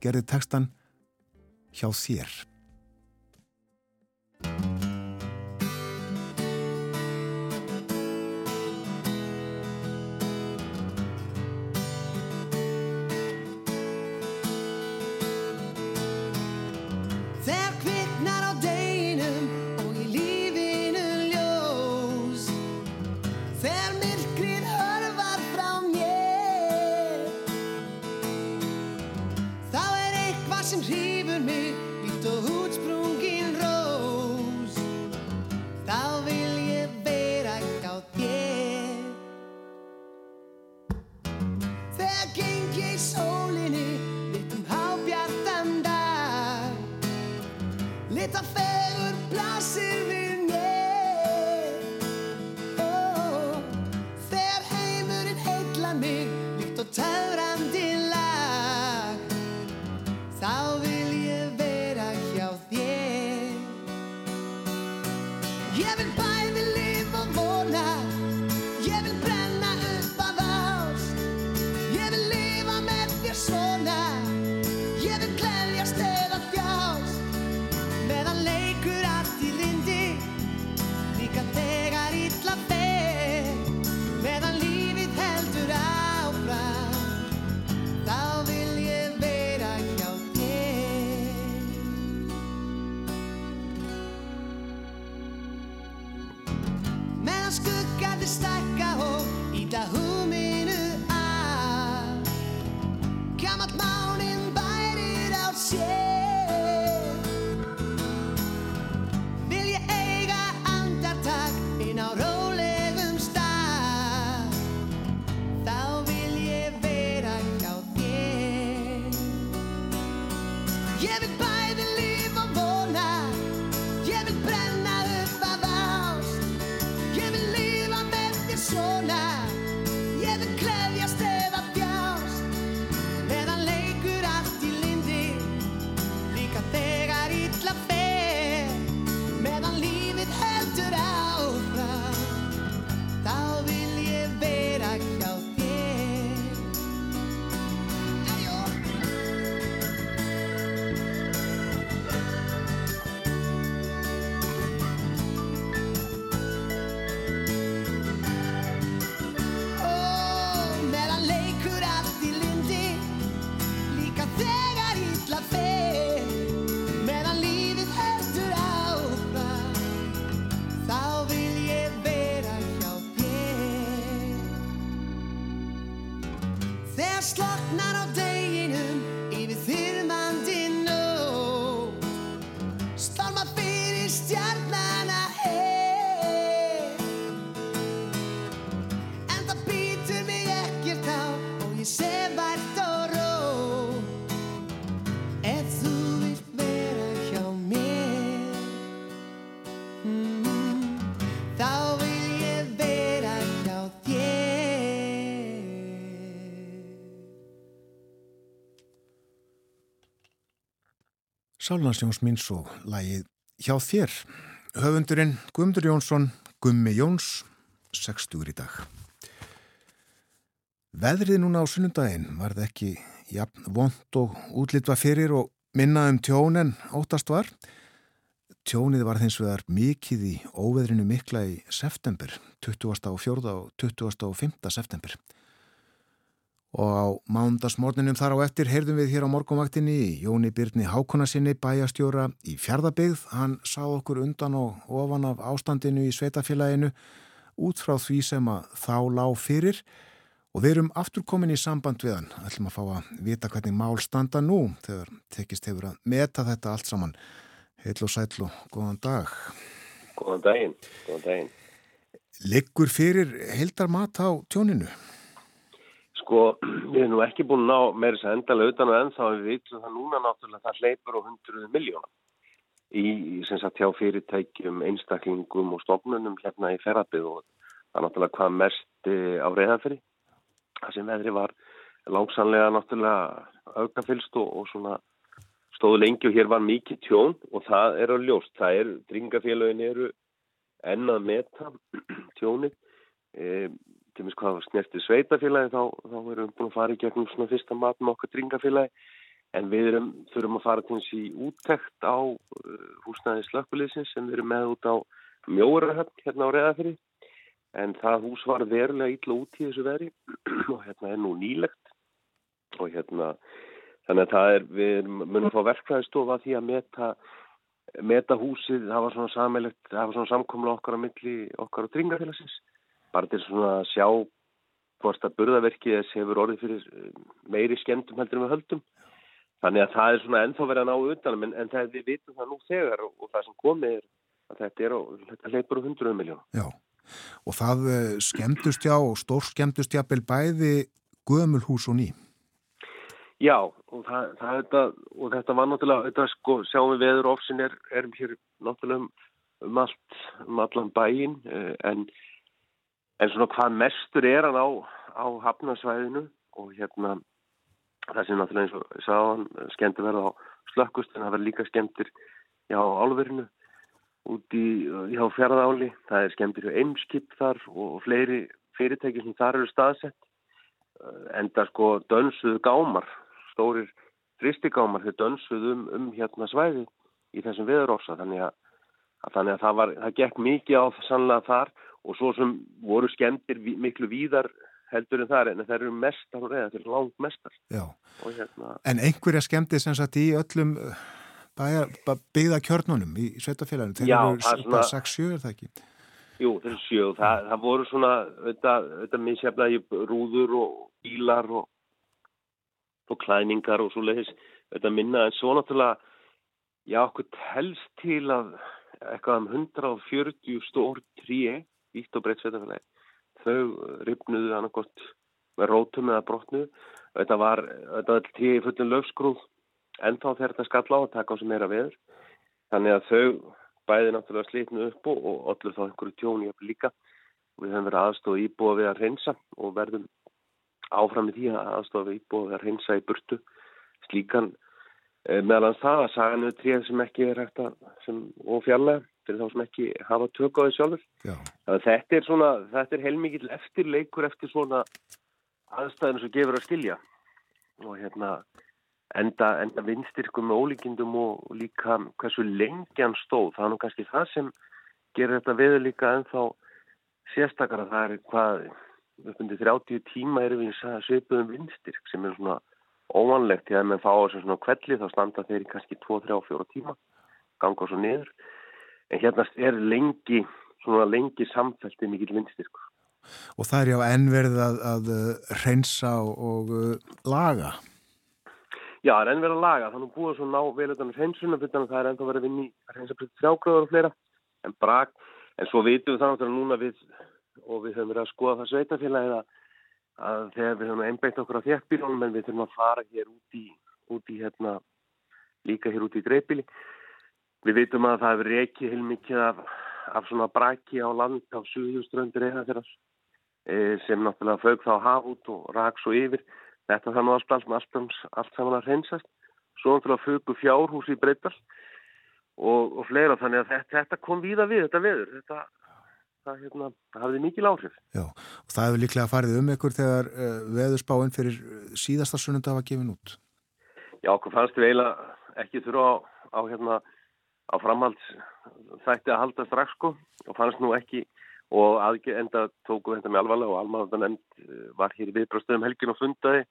gerði textan Hjá þér. Sem hrífur mig líkt og útsprungin Sálnarsjóns mín svo lagið hjá þér. Höfundurinn Guðmundur Jónsson, Gummi Jóns, 60 í dag. Veðrið núna á sunnundaginn var það ekki jafn vond og útlitva fyrir og minna um tjón en óttast var. Tjónið var þins vegar mikið í óveðrinu mikla í september, 20. og 4. og 20. og 5. september. Og á mándagsmorninum þar á eftir heyrðum við hér á morgunvaktinni í Jóni Byrni Hákonarsinni bæjastjóra í fjardabigð. Hann sá okkur undan og ofan af ástandinu í sveitafélaginu út frá því sem að þá lág fyrir og við erum aftur komin í samband við hann. ætlum að fá að vita hvernig mál standa nú þegar tekist hefur að meta þetta allt saman. Heill og sæll og góðan dag. Góðan daginn, góðan daginn. Liggur fyrir heildar mat á tjóninu? Sko, við erum nú ekki búin að ná meira þess að endalega utan og ennþá en við vitum það núna náttúrulega það hleypur á hundruðu miljónum í, sem sagt hjá fyrirtækjum, einstaklingum og stofnunum hérna í ferðarbið og það er náttúrulega hvað mest eh, á reyðafyrir. Það sem veðri var langsanlega náttúrulega aukafylst og, og svona stóðu lengi og hér var mikið tjón og það er á ljóst. Það er, dringafélagin eru enn að meta tjónið. E, til minnst hvað snertir sveitafélagi þá, þá erum við búin að fara í gegnum svona fyrsta mat með okkar dringafélagi en við erum, þurfum að fara til þess í úttekt á uh, húsnæði slökkuliðsins sem við erum með út á mjóarahöfn hérna á reðafyrir en það hús var verulega ítla út í þessu veri og hérna er nú nýlegt. Og hérna þannig að það er, við munum fá verkfræðistofa því að meta meta húsið, það var svona það var svona samkomla okkar á milli okkar á dringafélagsins bara til svona að sjá hvort að burðaverkið þess hefur orðið fyrir eh, meiri skemmtum heldur en við höldum. Þannig að það er svona ennþá verið að ná utanum en, en það við vitum það nú þegar og, og það sem komið er að þetta er á, þetta leipur á 100 miljón. Já, og það eh, skemmtust já og stór skemmtust jápil bæði gömul hús og ný. Já, og, það, það, þetta, og þetta var náttúrulega, þetta sko, sjáum við veður ofsin er, erum hér náttúrulega um, um allt, um allan bæin en En svona hvað mestur er hann á, á hafnarsvæðinu og hérna það sem náttúrulega eins og sáðan skemmtir verða á slökkust en það verður líka skemmtir já, á álverinu út í já, fjaraðáli. Það er skemmtir hjá Eimskip þar og, fleiri fyrirtæki sem þar eru staðsett. Enda sko dönsuðu gámar, stórir fristigámar þeir dönsuðu um, um hérna svæði í þessum veðurósa. Þannig að, að, þannig að það, var, það gekk mikið á sannlega þar og svo sem voru skemmtir miklu víðar heldur en þar en það eru mestar og reyða til langt mestar hérna... En einhverja skemmtir sem sagt í öllum byggða kjörnunum í sveitafélaginu þeir Já, eru svona... 6-7 er það ekki? Jú, þeir eru 7 það, það voru svona þetta misjafnaði rúður og bílar og, og klæningar og svo leiðis þetta minna en svo náttúrulega já, okkur helst til að eitthvað um 140 stór tríi vítt og breytt sveitafélagi. Þau ripnuðu annarkort með rótum eða brotnu. Þetta var, þetta var tíu fullin löfskrúð ennþá þegar þetta skall á að taka á sem meira veður. Þannig að þau bæði náttúrulega slitnu upp og, og allir þá einhverju tjóni upp líka. Við höfum verið aðstofa íbúa við að reynsa og verðum áfram í því að aðstofa íbúa við að reynsa í burtu slíkan e, meðal það að sagan við tríð sem ekki er hægt að og fjarlæga fyrir þá sem ekki hafa tök á því sjálfur. Að þetta er svona, þetta er heilmikið eftirleikur eftir svona aðstæðinu sem gefur að skilja og hérna enda, enda vinstyrkum með ólíkindum og, og líka hversu lengi hann stóð. Það er nú kannski það sem gerir þetta veður líka ennþá sérstakara. Það er hvað, uppundið 30 tíma erum við að svipuðum vinstyrk sem er svona óvanlegt. Þegar maður fá á þessu svona kvelli þá standa þeir í kannski 2, 3, 4 tíma, ganga svo niður. En hérna er lengi, svona lengi samfæltið mikill vinstyrkur. Og það er já ennverð að, að uh, reynsa og, og uh, laga. Já, það er enn verið að laga. Þannig búið svo ná vel utan hreinsunum fyrir þannig að það er ennþá verið að vinni að reynsa fyrir þrjágráður og fleira. En brak, en svo vitum við þannig að núna við, og við höfum verið að skoða það sveitafélagið að, að þegar við höfum einbeitt okkur á þéttbílunum en við þurfum að fara hér út í, út í hérna, líka hér út í dreifbíli. Við vitum að það hefur reikið heilmikið af, af svona braki á land á suðuströndur eða þeirra sem náttúrulega fög þá haf út og rak svo yfir. Þetta þannig að allt, allt, allt saman að reynsast. Svo náttúrulega fögu fjárhús í breytal og, og fleira þannig að þetta, þetta kom víða við, þetta veður. Þetta það, hérna, það hafði mikil áhrif. Já, og það hefur líklega farið um ykkur þegar uh, veðurspáinn fyrir síðasta sunnunda var gefin út. Já, okkur fannst við eiginlega ekki þurfa á, á, hérna, á framhalds þætti að halda strax sko og fannst nú ekki og enda tóku þetta með alvarlega og almanna nefnd var hér í viðbröðstöðum helgin og fundaði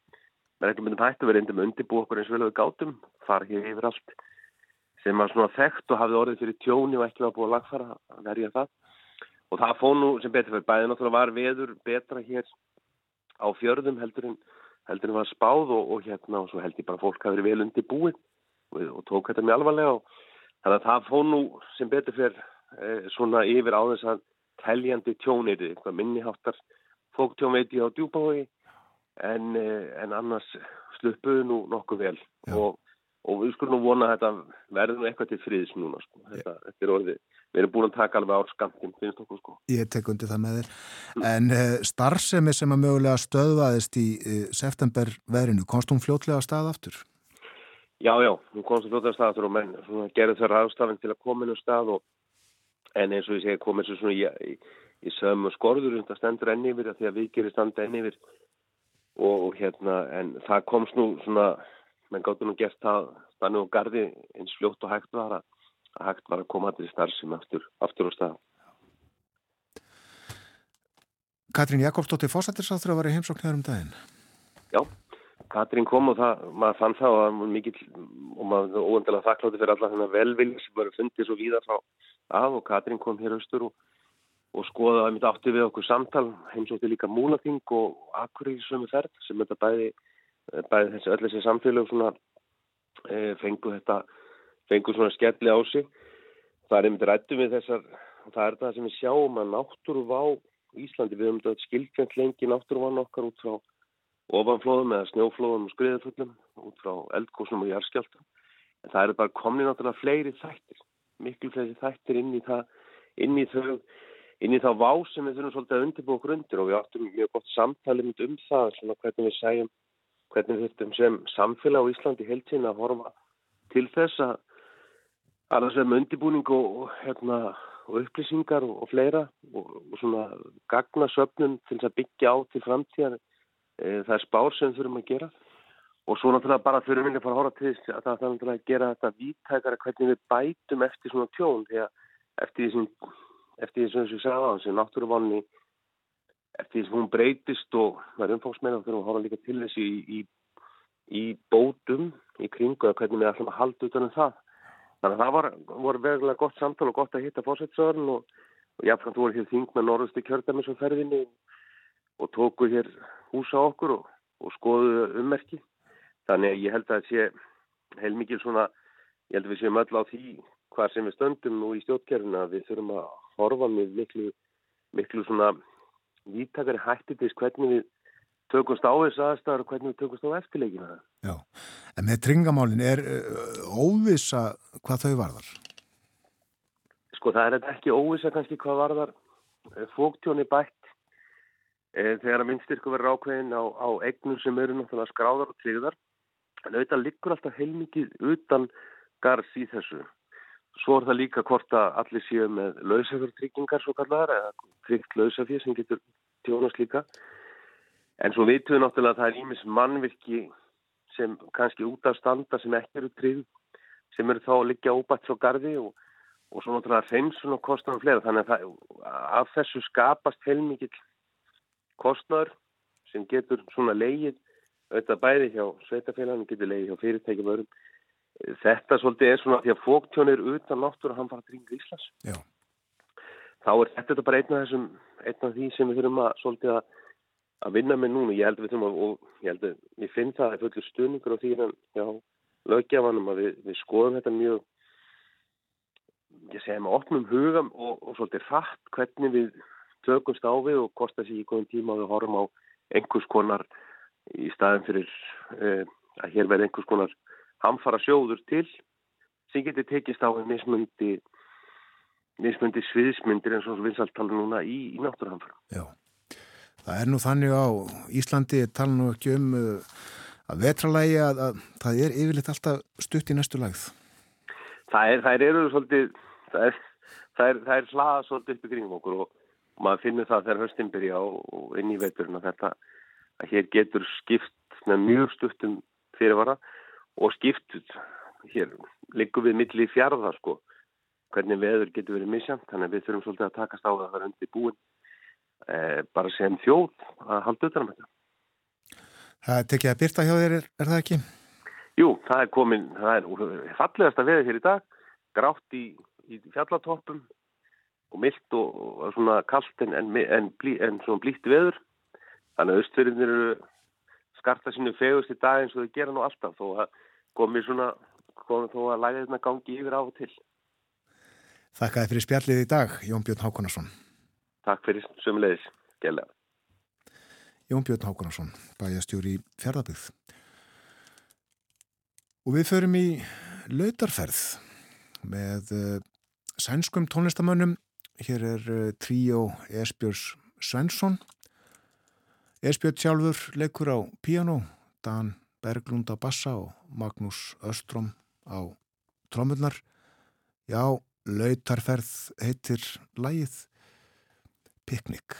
með ekki myndum hættu við reyndum undirbú okkur eins vel og við gátum fara hér yfir allt sem var svona þekkt og hafði orðið fyrir tjóni og ekki var búið að lagfara að verja það. Og það fóð nú sem betur fyrir bæði náttúrulega var veður betra hér á fjörðum heldur en heldur en var spáð og, og hérna og svo held ég bara fólk hafi verið vel undirbúið og, og tók þetta með alvarlega og þannig að það fóð nú sem betur fyrir eh, svona yfir á þess að teljandi tjónir, eitthvað minniháttar fóktjónveiti á djúbái en, en annars sluppuðu nú nokkuð vel. Og, og við skulum vona að þetta verður nú eitthvað til friðis núna sko. þetta, þetta er orðið, við erum búin að taka alveg ár skamtinn, finnst okkur sko. Ég tek undir það með þér, en uh, starfsemi sem að mögulega stöðvaðist í uh, september verinu, komst hún fljótlega að stað aftur? Já, já, hún komst að stað aftur og menn gerði þær aðstafinn til að koma inn á stað og en eins og ég segi komið svo svona í, í, í sömu skorður það stendur enn yfir því að við gerum standa enn yfir. Og, og hérna en það komst nú svona menn gáttu nú gert það stannu og gardi eins fljótt og hægt var að, að hægt var að koma til starfsum aftur, aftur á stað. Katrín Jakobsdóttir fósættisáþur að vera í heimsóknar um daginn. Já, Katrín kom og það, maður fann það og mikill og maður óendilega þakklátti fyrir alla þennan velvilja sem var fundið svo víðar frá af og Katrín kom hér austur og, og skoða að mitt átti við okkur samtal. Heimsótti líka múlating og er ferð sem þetta bæði, bæði þessi öll þessi samfélag svona, e, fengu þetta fengu svona skelli á sig. Það er einmitt rættu við þessar það er það sem við sjáum að náttúruvá Íslandi við höfum þetta skilkjönd lengi náttúruvann okkar út frá ofanflóðum eða snjóflóðum og skriðafullum út frá eldgósnum og járskjálta en það eru bara komni náttúrulega fleiri þættir miklu fleiri þættir inn í það inn í þau inn í þá vá sem við þurfum svolítið að undirbúa okkur undir. Og við áttum mjög gott samtali um það, svona hvernig við segjum hvernig við þurftum sem samfélag á Íslandi heiltíðin að horfa til þess að alveg sem undirbúning og, og, hérna, og upplýsingar og, og fleira og svona gagna söpnum til að byggja á til framtíðan það er spár sem við þurfum að gera Og svo náttúrulega bara fyrir minni að fara að horfa til þess að það er náttúrulega að gera þetta víttækara hvernig við bætum eftir svona tjón að eftir því sem, eftir því sem við þessu náttúruvanni eftir því sem hún breytist og það er umfóksmeina þá þurfum við að horfa líka til þessu í, í, í bótum í kringu að hvernig við ætlum að halda utanum það. Þannig að það var, var vegulega gott samtal og gott að hitta fórsætsöðurinn og, og jáfnframt voru hér þing með og ferðinni og tóku hér húsa okkur og, og skoðu ummerki. Þannig að ég held að það sé heilmikið svona, ég held að við séum öll á því hvað sem við stöndum nú í stjórnkerfuna að við þurfum að horfa með miklu, miklu svona vítakari hætti til hvernig við tökumst á þessu aðstæðar og hvernig við tökumst á eftirleikina. Já, En með tringamálin er uh, óvisa hvað þau varðar? Sko það er ekki óvisa kannski hvað varðar fóktjóni bætt þegar að minnstyrku verður ákveðin á, á eignum sem eru náttúrulega skráðar og tryggðar. En auðvitað liggur alltaf heilmikið utan garðs í þessu. Svo er það líka hvort að allir séu með lausafjörtryggingar svo kallar eða tryggt lausafjör sem getur tjónast líka. En svo vitum við náttúrulega að það er ímis mannvirki sem kannski út af standa sem ekki eru tryggð sem eru þá að liggja óbætt frá gardi og, og svo náttúrulega hreinsun og kostnaður fleira. Þannig að það, af þessu skapast heilmikið kostnaður sem getur svona leigið auðvitað bæði hjá sveitafélaginu, getur leigið hjá fyrirtækjum öðrum. Þetta svolítið er svona því að fóktjón er utan náttúru að hann fara að dringa Íslands. Já. þá er þetta bara einn af þessum einn af því sem við þurfum að svolítið að, að vinna með núna, ég held að við þurfum að og ég held að ég finn það að fullur stuðningur á því en já, lögjafanum að við, við skoðum þetta mjög ég segja með opnum hugam og, og svolítið rætt hvernig við tökumst á við og hvort þessi í góðum tíma við horfum á einhvers konar í staðin fyrir eh, að hér verði einhvers konar hamfara sjóður til sem getur tekist á með mismundi mismundi sviðismyndir eins og vinsaltala núna í, í náttúrhamfara. Já, það er nú þannig á Íslandi tala nú ekki um uh, að vetralægi að, að það er yfirleitt alltaf stutt í næstu lagð. Það er, það eru svolítið það er, það er, það er hlaða svolítið upp í kringum okkur og maður finnur það þegar höstin byrja og inn í veturinn að þetta að hér getur skipt með mjög stuttum fyrirvara og skiptut hér liggum við milli fjárða sko hvernig veður getur verið misjant þannig að við þurfum svolítið að takast á það þar undir búin eh, bara sem þjóð að halda utan um þetta Það tekið að byrta hjá þér, er, er það ekki? Jú, það er komin það er fallegast að veða hér í dag grátt í, í fjallatoppum og myllt og, og svona kallt en, en, en, en svona blíti veður. Þannig að austfyrirnir eru skarta sinu fegust í dag eins og þau gera nú alltaf þó að komi svona komi þó að læga þetta gangi yfir á og til. Þakkaði fyrir spjallið í dag, Jón Björn Hákonarsson Takk fyrir sömulegis, gælega Jón Björn Hákonarsson, bæjastjóri í fjörðabygð Og við förum í lautarferð með uh, sænskum tónlistamönnum hér er uh, tríó Esbjörns Svensson Esbjörn sjálfur leikur á piano, Dan Berglund á bassa og Magnús Öström á trómurnar. Já, lautarferð heitir lægið Piknik.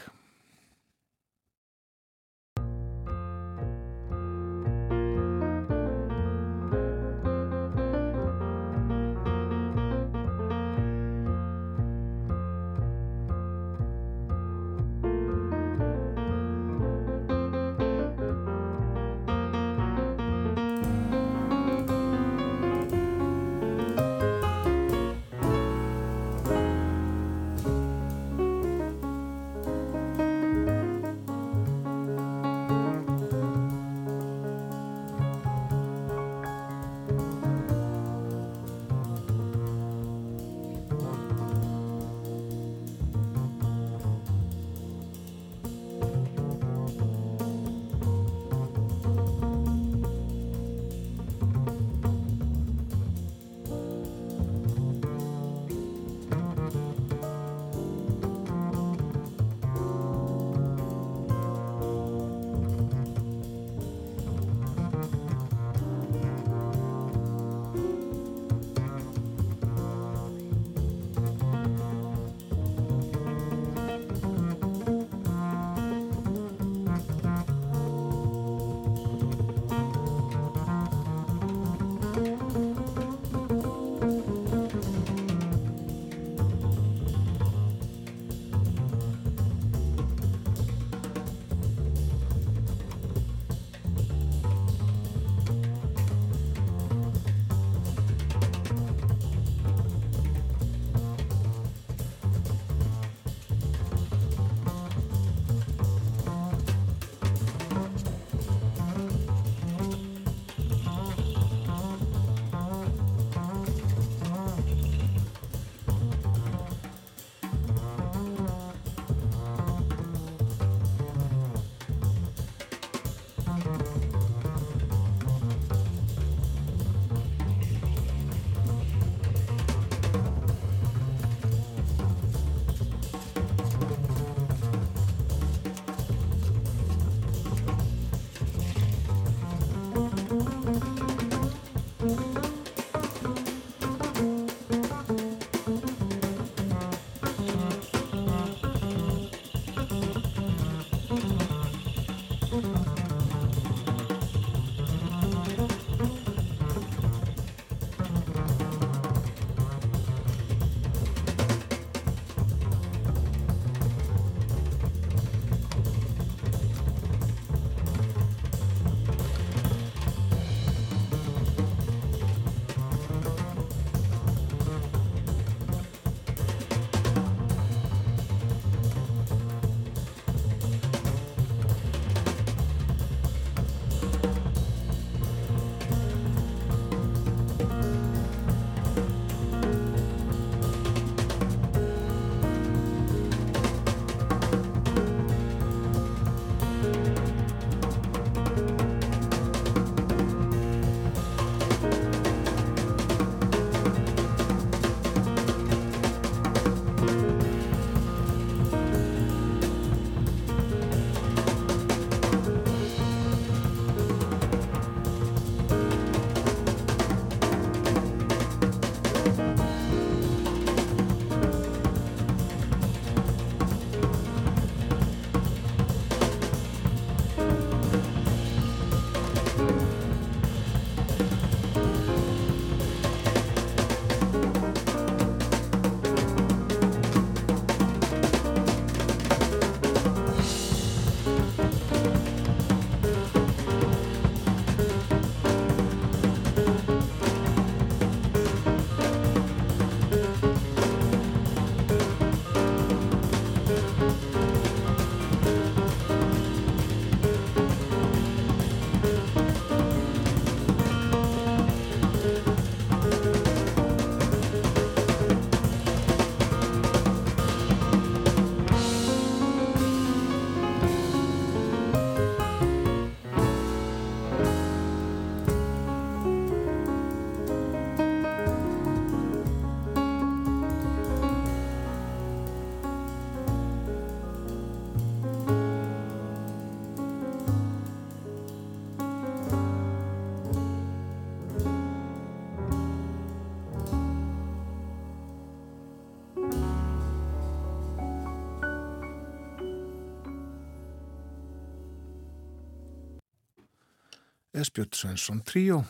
Esbjörn Svensson Tríó,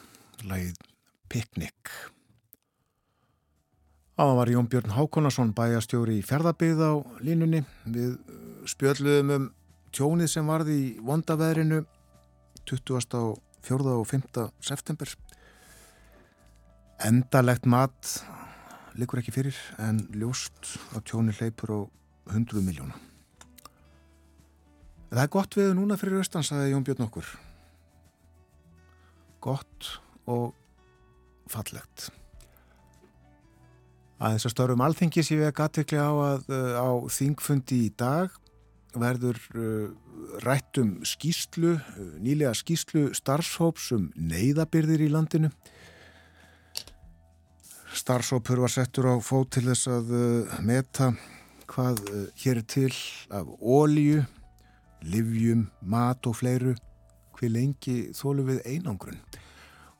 lagið Piknik. Áðan var Jón Björn Hákonarsson bæjastjóri í fjörðabið á línunni. Við spjöldluðum um tjónið sem varði í vondaveðrinu 20. 4. og 5. september. Endalegt mat likur ekki fyrir en ljóst að tjóni hleypur á 100 miljóna. Það er gott við núna fyrir austan, sagði Jón Björn okkur. Gott og fallegt. Að þess að störum alþingi sé við að gatikli á að á þingfundi í dag verður uh, rætt um skýslu, uh, nýlega skýslu starfshóps um neyðabyrðir í landinu. Starfshópur var settur á fót til þess að meta hvað hér til af ólíu, livjum, mat og fleiru, hver lengi þólu við einangrun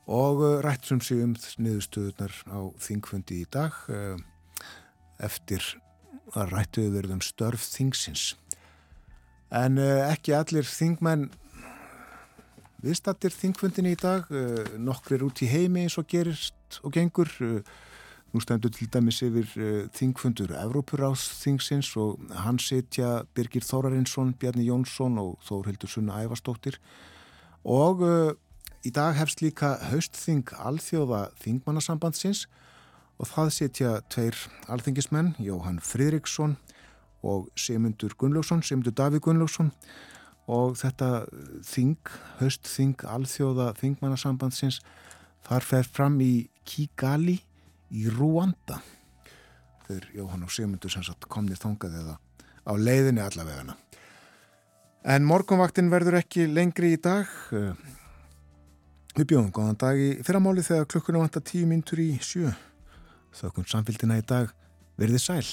og rætt sem sig um niðurstöðunar á þingfundi í dag eftir að rættuðu verðum störf þingsins. En ekki allir þingmenn viðstattir þingfundin í dag, nokkrir út í heimi eins og gerist og gengur. Nú stendur til dæmis yfir þingfundur Evrópuráðsþingsins og hann setja Birgir Þórarinsson, Bjarni Jónsson og Þórhildur Sunna Ævastóttir og Í dag hefst líka haustþing alþjóða þingmannasambandsins og það setja tveir alþingismenn, Jóhann Fridriksson og Simundur Gunnlaugsson, Simundur Davíð Gunnlaugsson og þetta þing, haustþing alþjóða þingmannasambandsins þar fer fram í Kigali í Rúanda. Þeir Jóhann og Simundur sem sagt komnið þongað eða á leiðinni allavegana. En morgunvaktin verður ekki lengri í dag. Við bjóðum góðan dag í fyrramáli þegar klukkuna vantar tíu myndur í sjö. Þökkum samfélgina í dag. Verðið sæl.